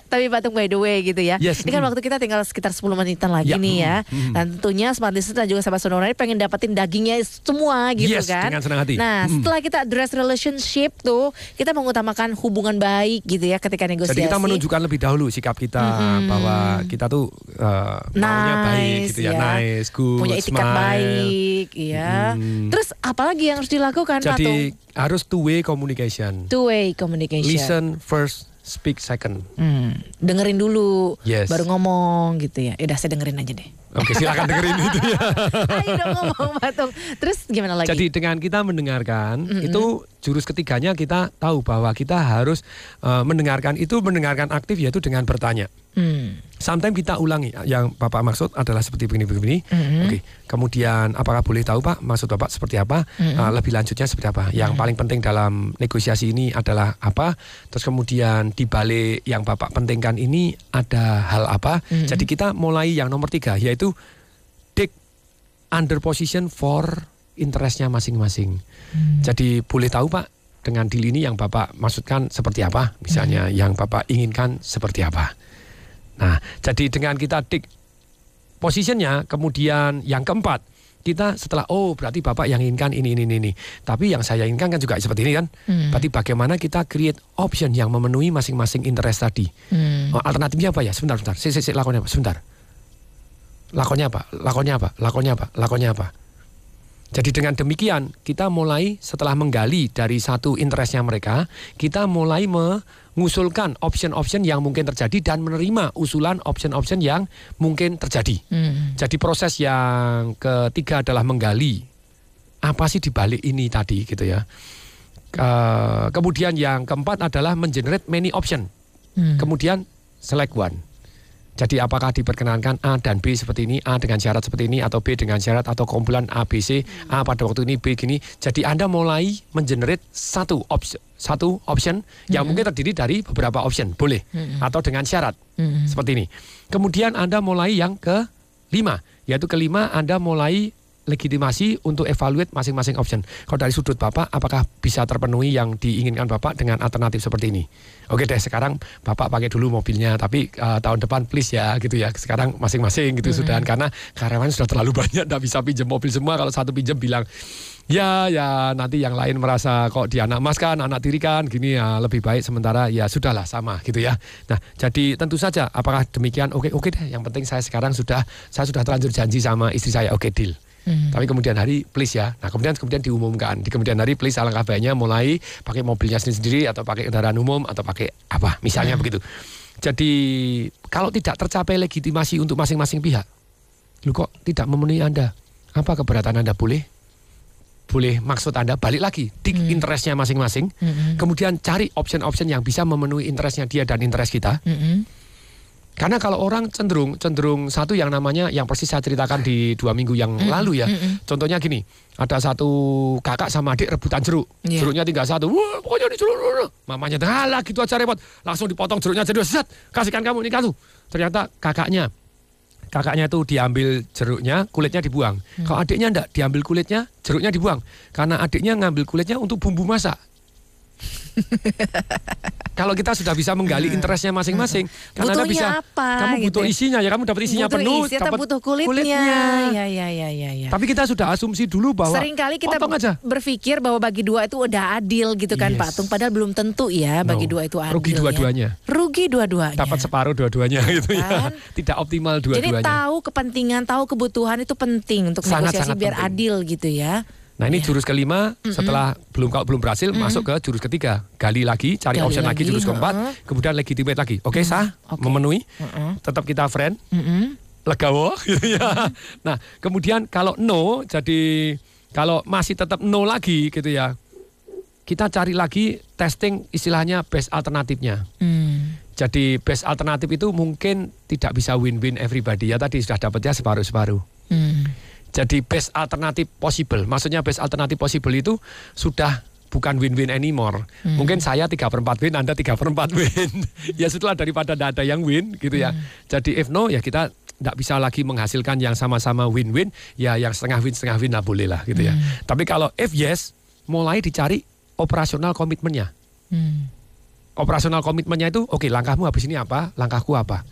Tapi Patung by the way gitu ya. Yes, Ini kan mm. waktu kita tinggal sekitar 10 menitan lagi Ya, nih ya. mm, mm. Dan tentunya Smart Listener dan juga sahabat Sonora ini pengen dapetin dagingnya semua gitu Yes, kan. dengan senang hati. Nah, Mm. setelah kita address relationship tuh, kita mengutamakan hubungan baik gitu ya ketika negosiasi. Jadi kita menunjukkan lebih dahulu sikap kita Mm-mm. bahwa kita tuh uh, maunya baik Nice, gitu ya, ya. nice, good, punya etikat smile. baik, ya. Mm. Terus apalagi yang harus dilakukan Patung? Jadi harus two way communication. Two way communication. Listen first, speak second. Hmm, dengerin dulu, Yes. baru ngomong gitu ya. Udah saya dengerin aja deh. Oke, silakan dengerin itu ya. Ayo dong ngomong Patung. Terus gimana lagi? Jadi dengan kita mendengarkan Mm-mm. itu jurus ketiganya kita tahu bahwa kita harus uh, mendengarkan itu mendengarkan aktif yaitu dengan bertanya. Hmm. Sometimes kita ulangi yang Bapak maksud adalah seperti begini begini. Mhm. Oke. Kemudian apakah boleh tahu Pak maksud Bapak seperti apa? Mhm. Uh, lebih lanjutnya seperti apa? Yang paling penting dalam negosiasi ini adalah apa? Terus kemudian di balik yang Bapak pentingkan ini ada hal apa? Mhm. Jadi kita mulai yang nomor tiga yaitu dig under position for interestnya masing-masing. Jadi boleh tahu Pak dengan deal ini yang Bapak maksudkan seperti apa? Misalnya yang Bapak inginkan seperti apa? Nah, jadi dengan kita tik positionnya, kemudian yang keempat kita setelah oh berarti bapak yang inginkan ini ini ini, ini. tapi yang saya inginkan kan juga seperti ini kan? Hmm. berarti bagaimana kita create option yang memenuhi masing-masing interest tadi. Hmm. Oh, alternatifnya apa ya? Sebentar sebentar. Si, si, si, lakonnya apa? Sebentar. Lakonnya apa? Lakonnya apa? Lakonnya apa? Lakonnya apa jadi dengan demikian kita mulai setelah menggali dari satu interestnya mereka, kita mulai mengusulkan option-option yang mungkin terjadi dan menerima usulan option-option yang mungkin terjadi. Hmm. Jadi proses yang ketiga adalah menggali apa sih di balik ini tadi gitu ya. Ke- kemudian yang keempat adalah mengenerate many option. Hmm. Kemudian select one. Jadi apakah diperkenankan A dan B seperti ini, A dengan syarat seperti ini, atau B dengan syarat atau kumpulan A, B, C, A pada waktu ini, B gini. Jadi Anda mulai mengenerate satu option, satu option yang mungkin terdiri dari beberapa option, boleh. Mm-mm. Atau dengan syarat, Mm-mm. seperti ini. Kemudian Anda mulai yang kelima, yaitu kelima Anda mulai legitimasi untuk evaluate masing-masing option. Kalau dari sudut Bapak, apakah bisa terpenuhi yang diinginkan Bapak dengan alternatif seperti ini? Oke deh, sekarang Bapak pakai dulu mobilnya, tapi eh, tahun depan please ya, gitu ya. Sekarang masing-masing gitu sudah, karena karyawan sudah terlalu banyak, tidak bisa pinjam mobil semua. Kalau satu pinjam bilang, ya ya nanti yang lain merasa kok dia anak mas kan, anak tiri kan, gini ya lebih baik sementara ya sudahlah sama gitu ya. Nah jadi tentu saja apakah demikian? Oke oke deh, yang penting saya sekarang sudah saya sudah terlanjur janji sama istri saya, oke deal. Hmm. Tapi kemudian hari please ya. Nah kemudian kemudian diumumkan di kemudian hari please alangkah baiknya mulai pakai mobilnya sendiri atau pakai kendaraan umum atau pakai apa misalnya begitu. Jadi kalau tidak tercapai legitimasi untuk masing-masing pihak, lu kok tidak memenuhi anda? Apa keberatan anda boleh? Boleh maksud anda balik lagi di interestnya masing-masing. Mm-mm. Kemudian cari option-option yang bisa memenuhi interestnya dia dan interest kita. Mm-mm. Karena kalau orang cenderung cenderung satu yang namanya yang persis saya ceritakan di dua minggu yang lalu ya. mm-mm. Contohnya gini, ada satu kakak sama adik rebutan jeruk. Iya. Jeruknya tinggal satu. Wah, pokoknya di jeruk. jeruk." Mamanya halah gitu aja repot. Langsung dipotong jeruknya jadi set, kasihkan kamu ini kamu. Ternyata kakaknya kakaknya itu diambil jeruknya, kulitnya dibuang. Kalau adiknya enggak, diambil kulitnya, jeruknya dibuang. Karena adiknya ngambil kulitnya untuk bumbu masak. kalau kita sudah bisa menggali interestnya masing-masing, kan Anda Butuhnya bisa, apa, kamu butuh gitu ya. isinya ya, kamu dapat isinya butuh penuh, isi dapat butuh kulitnya. Ya, ya, ya, ya, ya. Tapi kita sudah asumsi dulu bahwa Seringkali kita potong aja. berpikir bahwa bagi dua itu udah adil gitu kan Yes. Pak Tung. Padahal belum tentu ya bagi No. dua itu adil. Rugi ya. dua-duanya. Rugi dua-duanya. dapat separuh dua-duanya gitu Kan? ya. Tidak optimal Jadi dua-duanya. tahu kepentingan, tahu kebutuhan itu penting untuk Sangat, negosiasi sangat biar penting. adil gitu ya. Nah ini Iya. jurus kelima setelah belum kalau belum berhasil masuk ke jurus ketiga. Gali lagi cari Gali option lagi, lagi, jurus keempat heeh. kemudian legitimate lagi. Oke sah? Memenuhi? Tetap kita friend? Mm-mm. legawo? Gitu ya. Nah kemudian kalau no jadi kalau masih tetap no lagi gitu ya kita cari lagi testing istilahnya best alternatifnya. Hmm. jadi best alternatif itu mungkin tidak bisa win-win everybody. Ya tadi sudah dapatnya separuh-separuh. Hmm. Jadi best alternatif possible. Maksudnya best alternatif possible itu sudah bukan win-win anymore. Hmm. Mungkin saya 3 per 4 win, Anda 3 per 4 win. ya setelah daripada tidak ada yang win gitu ya. Hmm. Jadi if no ya kita tidak bisa lagi menghasilkan yang sama-sama win-win. Ya yang setengah win, setengah win lah boleh lah gitu ya. Hmm. Tapi kalau if yes, mulai dicari operasional komitmennya. Hmm. Operasional komitmennya itu, oke langkahmu habis ini apa, langkahku apa.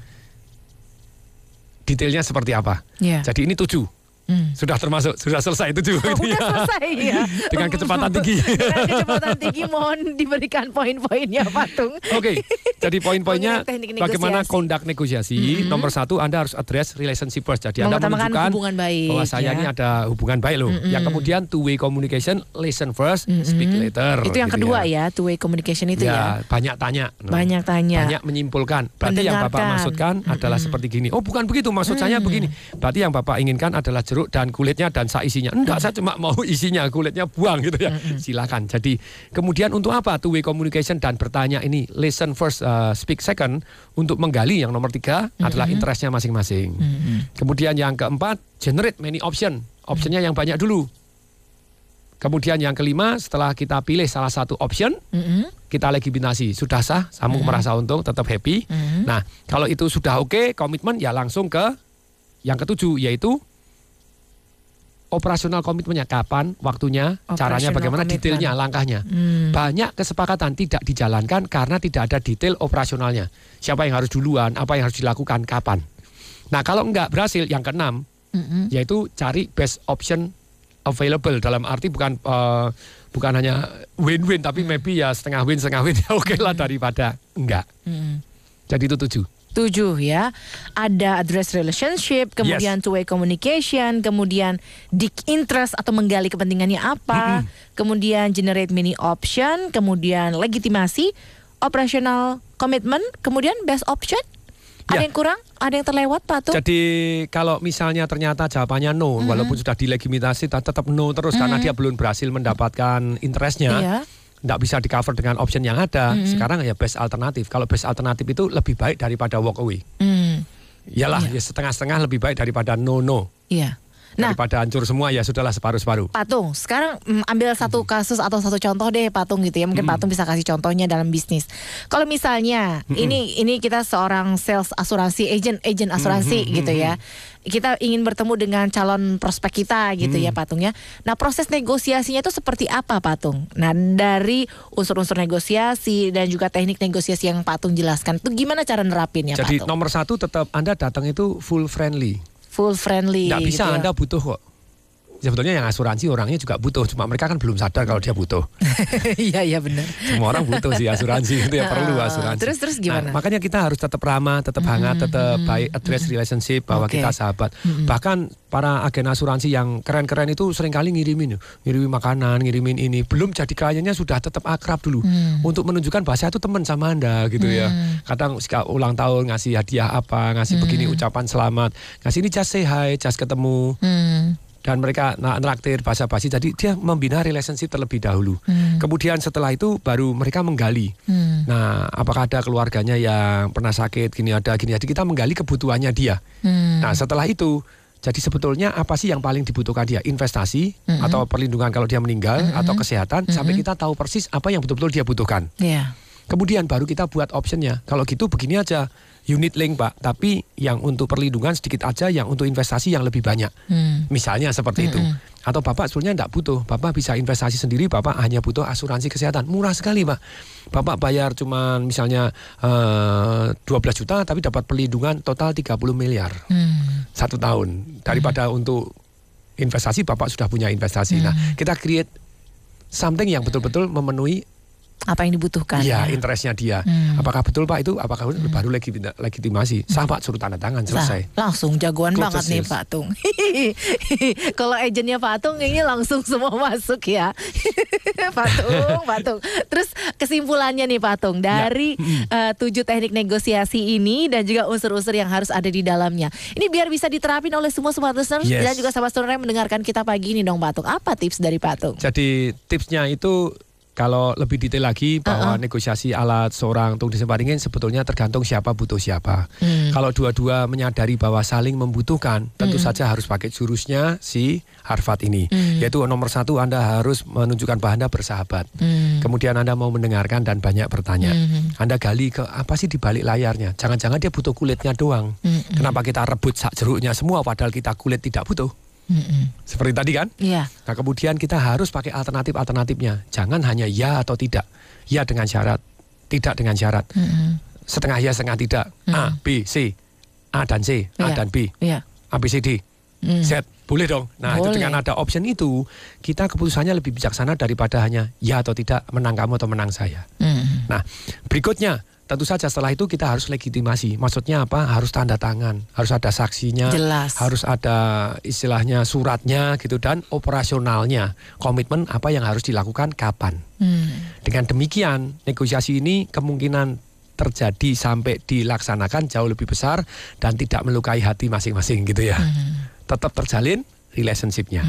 Detailnya seperti apa. Ya. Jadi ini tujuh. Hmm. Sudah termasuk, sudah selesai tujuh. Oh, gitu ya. selesai ya. Dengan kecepatan tinggi. Dengan kecepatan tinggi mohon diberikan poin-poinnya Patung. Oke, jadi poin-poinnya bagaimana kondak negosiasi. Nomor satu, Anda harus address relationship first. Jadi Anda menunjukkan hubungan baik, bahwa saya ya. ini ada hubungan baik loh. Yang kemudian two way communication, listen first, speak later. Itu yang gitu kedua ya, two way communication itu ya. banyak tanya. No. Banyak tanya. Banyak menyimpulkan. Berarti yang Bapak maksudkan adalah seperti gini. Oh, bukan begitu. Maksud saya begini. Berarti yang Bapak inginkan adalah jeruk dan kulitnya dan sak isinya. Enggak, saya cuma mau isinya, kulitnya buang gitu ya. Silakan. Jadi, kemudian untuk apa two way communication dan bertanya ini listen first, uh, speak second untuk menggali yang nomor tiga adalah interestnya masing-masing. Kemudian yang keempat, generate many option. Optionnya yang banyak dulu. Kemudian yang kelima, setelah kita pilih salah satu option, Mm-mm. kita legitimasi sudah sah, kamu merasa untung, tetap happy. Nah, kalau itu sudah oke, komitmen ya langsung ke yang ketujuh yaitu operasional komitmennya kapan, waktunya, caranya bagaimana, commitment. detailnya, langkahnya. Hmm. Banyak kesepakatan tidak dijalankan karena tidak ada detail operasionalnya. Siapa yang harus duluan, apa yang harus dilakukan, kapan. Nah, kalau enggak berhasil yang keenam Mm-mm. yaitu cari best option available dalam arti bukan eh, bukan hanya win-win tapi maybe ya setengah win setengah win ya oke lah daripada enggak. Mm. Jadi itu tujuh. Tujuh ya. Ada address relationship, kemudian two way communication, kemudian dig interest atau menggali kepentingannya apa, kemudian generate mini option, kemudian legitimasi, operational commitment, kemudian best option. Ada Ya. yang kurang? Ada yang terlewat Pak Tung? Jadi kalau misalnya ternyata jawabannya no, walaupun sudah dilegitimasi tet- tetap no terus karena dia belum berhasil mendapatkan interestnya, Iya. Tidak bisa di cover dengan option yang ada. Sekarang ya best alternatif. Kalau best alternatif itu lebih baik daripada walk away. Hmm, Iyalah ya setengah-setengah lebih baik daripada no no. iya. Nah, Daripada hancur semua ya sudahlah separuh-separuh. Patung, sekarang mm, ambil satu kasus atau satu contoh deh Patung gitu ya. Mungkin Patung bisa kasih contohnya dalam bisnis. Kalau misalnya ini ini kita seorang sales asuransi, agent agent asuransi gitu ya. Kita ingin bertemu dengan calon prospek kita gitu ya Patung ya. Nah, proses negosiasinya itu seperti apa Patung? Nah, dari unsur-unsur negosiasi dan juga teknik negosiasi yang Patung jelaskan itu gimana cara nerapinnya Jadi Patung? nomor satu tetap Anda datang itu full friendly. Full friendly Tidak gitu bisa ya. Anda butuh kok. Sebetulnya yang asuransi orangnya juga butuh, cuma mereka kan belum sadar kalau dia butuh. Iya, iya benar. Semua orang butuh sih asuransi itu ya perlu Ah, asuransi. terus- terus gimana? Nah, makanya kita harus tetap ramah, tetap hangat, tetap baik address relationship bahwa Oke. kita sahabat. Bahkan para agen asuransi yang keren-keren itu sering kali ngirimin, ngirimin makanan, ngirimin ini. Belum jadi kliennya sudah tetap akrab dulu untuk menunjukkan bahwa saya itu teman sama anda gitu ya. Kadang ulang tahun ngasih hadiah apa, ngasih begini ucapan selamat, ngasih ini just say hi, just ketemu Hmm. Dan mereka traktir basa-basi jadi dia membina relationship terlebih dahulu. Kemudian setelah itu baru mereka menggali. Hmm. nah apakah ada keluarganya yang pernah sakit gini ada gini jadi kita menggali kebutuhannya dia. Hmm. nah setelah itu jadi sebetulnya apa sih yang paling dibutuhkan dia? Investasi atau perlindungan kalau dia meninggal atau kesehatan sampai kita tahu persis apa yang betul-betul dia butuhkan. Iya. Kemudian baru kita buat optionnya. Kalau gitu begini aja, unit link pak. Tapi yang untuk perlindungan sedikit aja, yang untuk investasi yang lebih banyak. Hmm. Misalnya seperti itu. atau Bapak sebetulnya tidak butuh, Bapak bisa investasi sendiri, Bapak hanya butuh asuransi kesehatan. Murah sekali, Pak. Bapak bayar cuma misalnya eh, 12 juta tapi dapat perlindungan total 30 miliar. Hmm. Satu tahun. Daripada untuk investasi Bapak sudah punya investasi. Nah, Hmm. kita create something yang betul-betul memenuhi Apa yang dibutuhkan? Iya, ya? interestnya dia. Hmm. Apakah betul Pak itu? Apakah baru legi- legitimasi? Sah Pak, suruh tanda tangan selesai. Nah, langsung jagoan Close banget nih. Pak Tung. Kalau agennya Pak Tung kayaknya langsung semua masuk ya. Pak Tung, Pak Tung. Terus kesimpulannya nih Pak Tung dari eh, tujuh teknik negosiasi ini dan juga unsur-unsur yang harus ada di dalamnya. Ini biar bisa diterapin oleh semua smart listeners Yes. dan juga sahabat saudara yang mendengarkan kita pagi ini dong Pak Tung. Apa tips dari Pak Tung? Jadi tipsnya itu kalau lebih detail lagi bahwa negosiasi alat seorang tung disemparingin sebetulnya tergantung siapa butuh siapa. Hmm. Kalau dua-dua menyadari bahwa saling membutuhkan, tentu saja harus pakai jurusnya si Harvard ini. Hmm. Yaitu nomor satu Anda harus menunjukkan bahwa Anda bersahabat. Hmm. Kemudian Anda mau mendengarkan dan banyak bertanya. Anda gali ke apa sih di balik layarnya. Jangan-jangan dia butuh kulitnya doang. Hmm. Kenapa kita rebut sak jeruknya semua padahal kita kulit tidak butuh? Mm-mm. Seperti tadi kan? Iya. Nah kemudian kita harus pakai alternatif-alternatifnya. Jangan hanya ya atau tidak. Ya dengan syarat, tidak dengan syarat. Mm-mm. Setengah ya, setengah tidak. A, B, C. A dan C, A Iya. dan B. Iya. A, B, C, D. Mm. Z. Boleh dong. Nah itu Boleh. dengan ada option itu, kita keputusannya lebih bijaksana daripada hanya ya atau tidak, menang kamu atau menang saya. Mm. Nah, berikutnya tentu saja setelah itu kita harus legitimasi. Maksudnya apa? Harus tanda tangan, harus ada saksinya, Jelas. harus ada istilahnya suratnya gitu dan operasionalnya. Komitmen apa yang harus dilakukan kapan. Hmm. Dengan demikian, negosiasi ini kemungkinan terjadi sampai dilaksanakan jauh lebih besar dan tidak melukai hati masing-masing gitu ya. Tetap terjalin relationship-nya.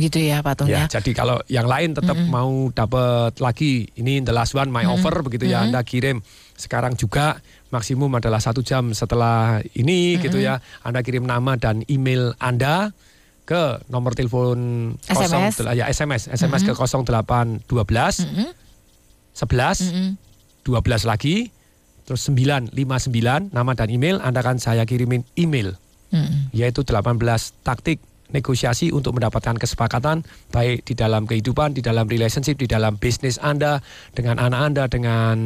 Gitu ya Pak Tung Ya, ya. jadi kalau yang lain tetap mau dapat lagi ini the last one my offer begitu ya Anda kirim sekarang juga maksimum adalah satu jam setelah ini gitu ya Anda kirim nama dan email Anda ke nomor telepon SMS. 0, ya SMS SMS ke 0812 Mm-mm. 11 Mm-mm. 12 lagi terus 959 nama dan email Anda akan saya kirimin email Mm-mm. yaitu 18 taktik negosiasi untuk mendapatkan kesepakatan baik di dalam kehidupan, di dalam relationship, di dalam bisnis Anda dengan anak Anda, dengan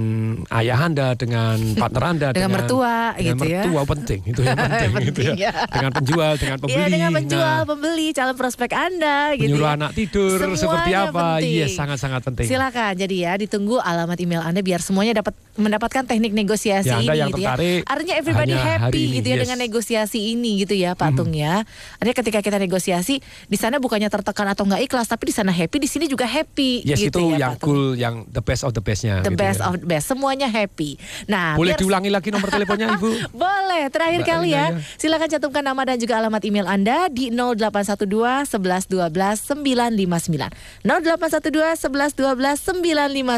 ayah Anda, dengan partner Anda, Dengan mertua, dengan gitu ya. mertua penting itu yang penting, gitu Penting, ya. ya. Dengan penjual, dengan pembeli. Iya dengan penjual, Nah, pembeli, calon prospek Anda gitu menyuruh ya. anak tidur Semuanya seperti apa? Iya, sangat-sangat penting. Silakan jadi ya ditunggu alamat email Anda biar semuanya dapat mendapatkan teknik negosiasi Ya, Anda ini yang gitu tertarik ya. Artinya everybody happy ini, gitu ya yes. dengan negosiasi ini gitu ya Pak Tung ya. Artinya ketika kita negosiasi di sana bukannya tertekan atau nggak ikhlas tapi di sana happy di sini juga happy Yes, gitu itu ya yang Pak cool, yang the best of the bestnya. The gitu best ya. of the best semuanya happy. Nah, Boleh biar- diulangi lagi nomor teleponnya Ibu? Boleh, terakhir Mbak kali ya. ya. Silakan cantumkan nama dan juga alamat email Anda di 0812 11 12 959. 0812 11 12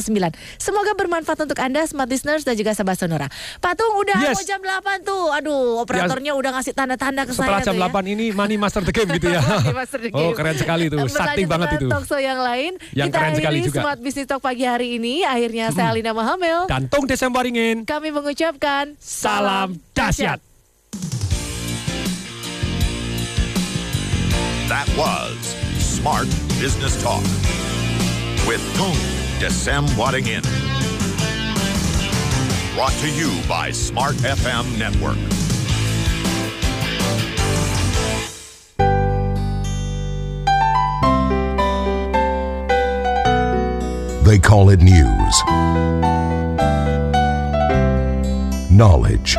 959. Semoga bermanfaat untuk Anda smart listeners dan juga sahabat Sonora. Patung udah Yes. mau jam 8 tuh. Aduh, operatornya udah ngasih tanda-tanda ke Setelah saya jam tuh ya. 8 ini Money Master the Game gitu ya. Master the Oh, keren sekali tuh. Berlanjut Sakti banget itu. Talk show yang lain. Yang Kita keren sekali juga. Smart Business Talk pagi hari ini. Akhirnya saya Alina Mahamel. Dan Tung Desember ingin Kami mengucapkan salam dahsyat. That was Smart Business Talk with Tung Desem Wadding In. Brought to you by Smart FM Network. They call it news. Knowledge.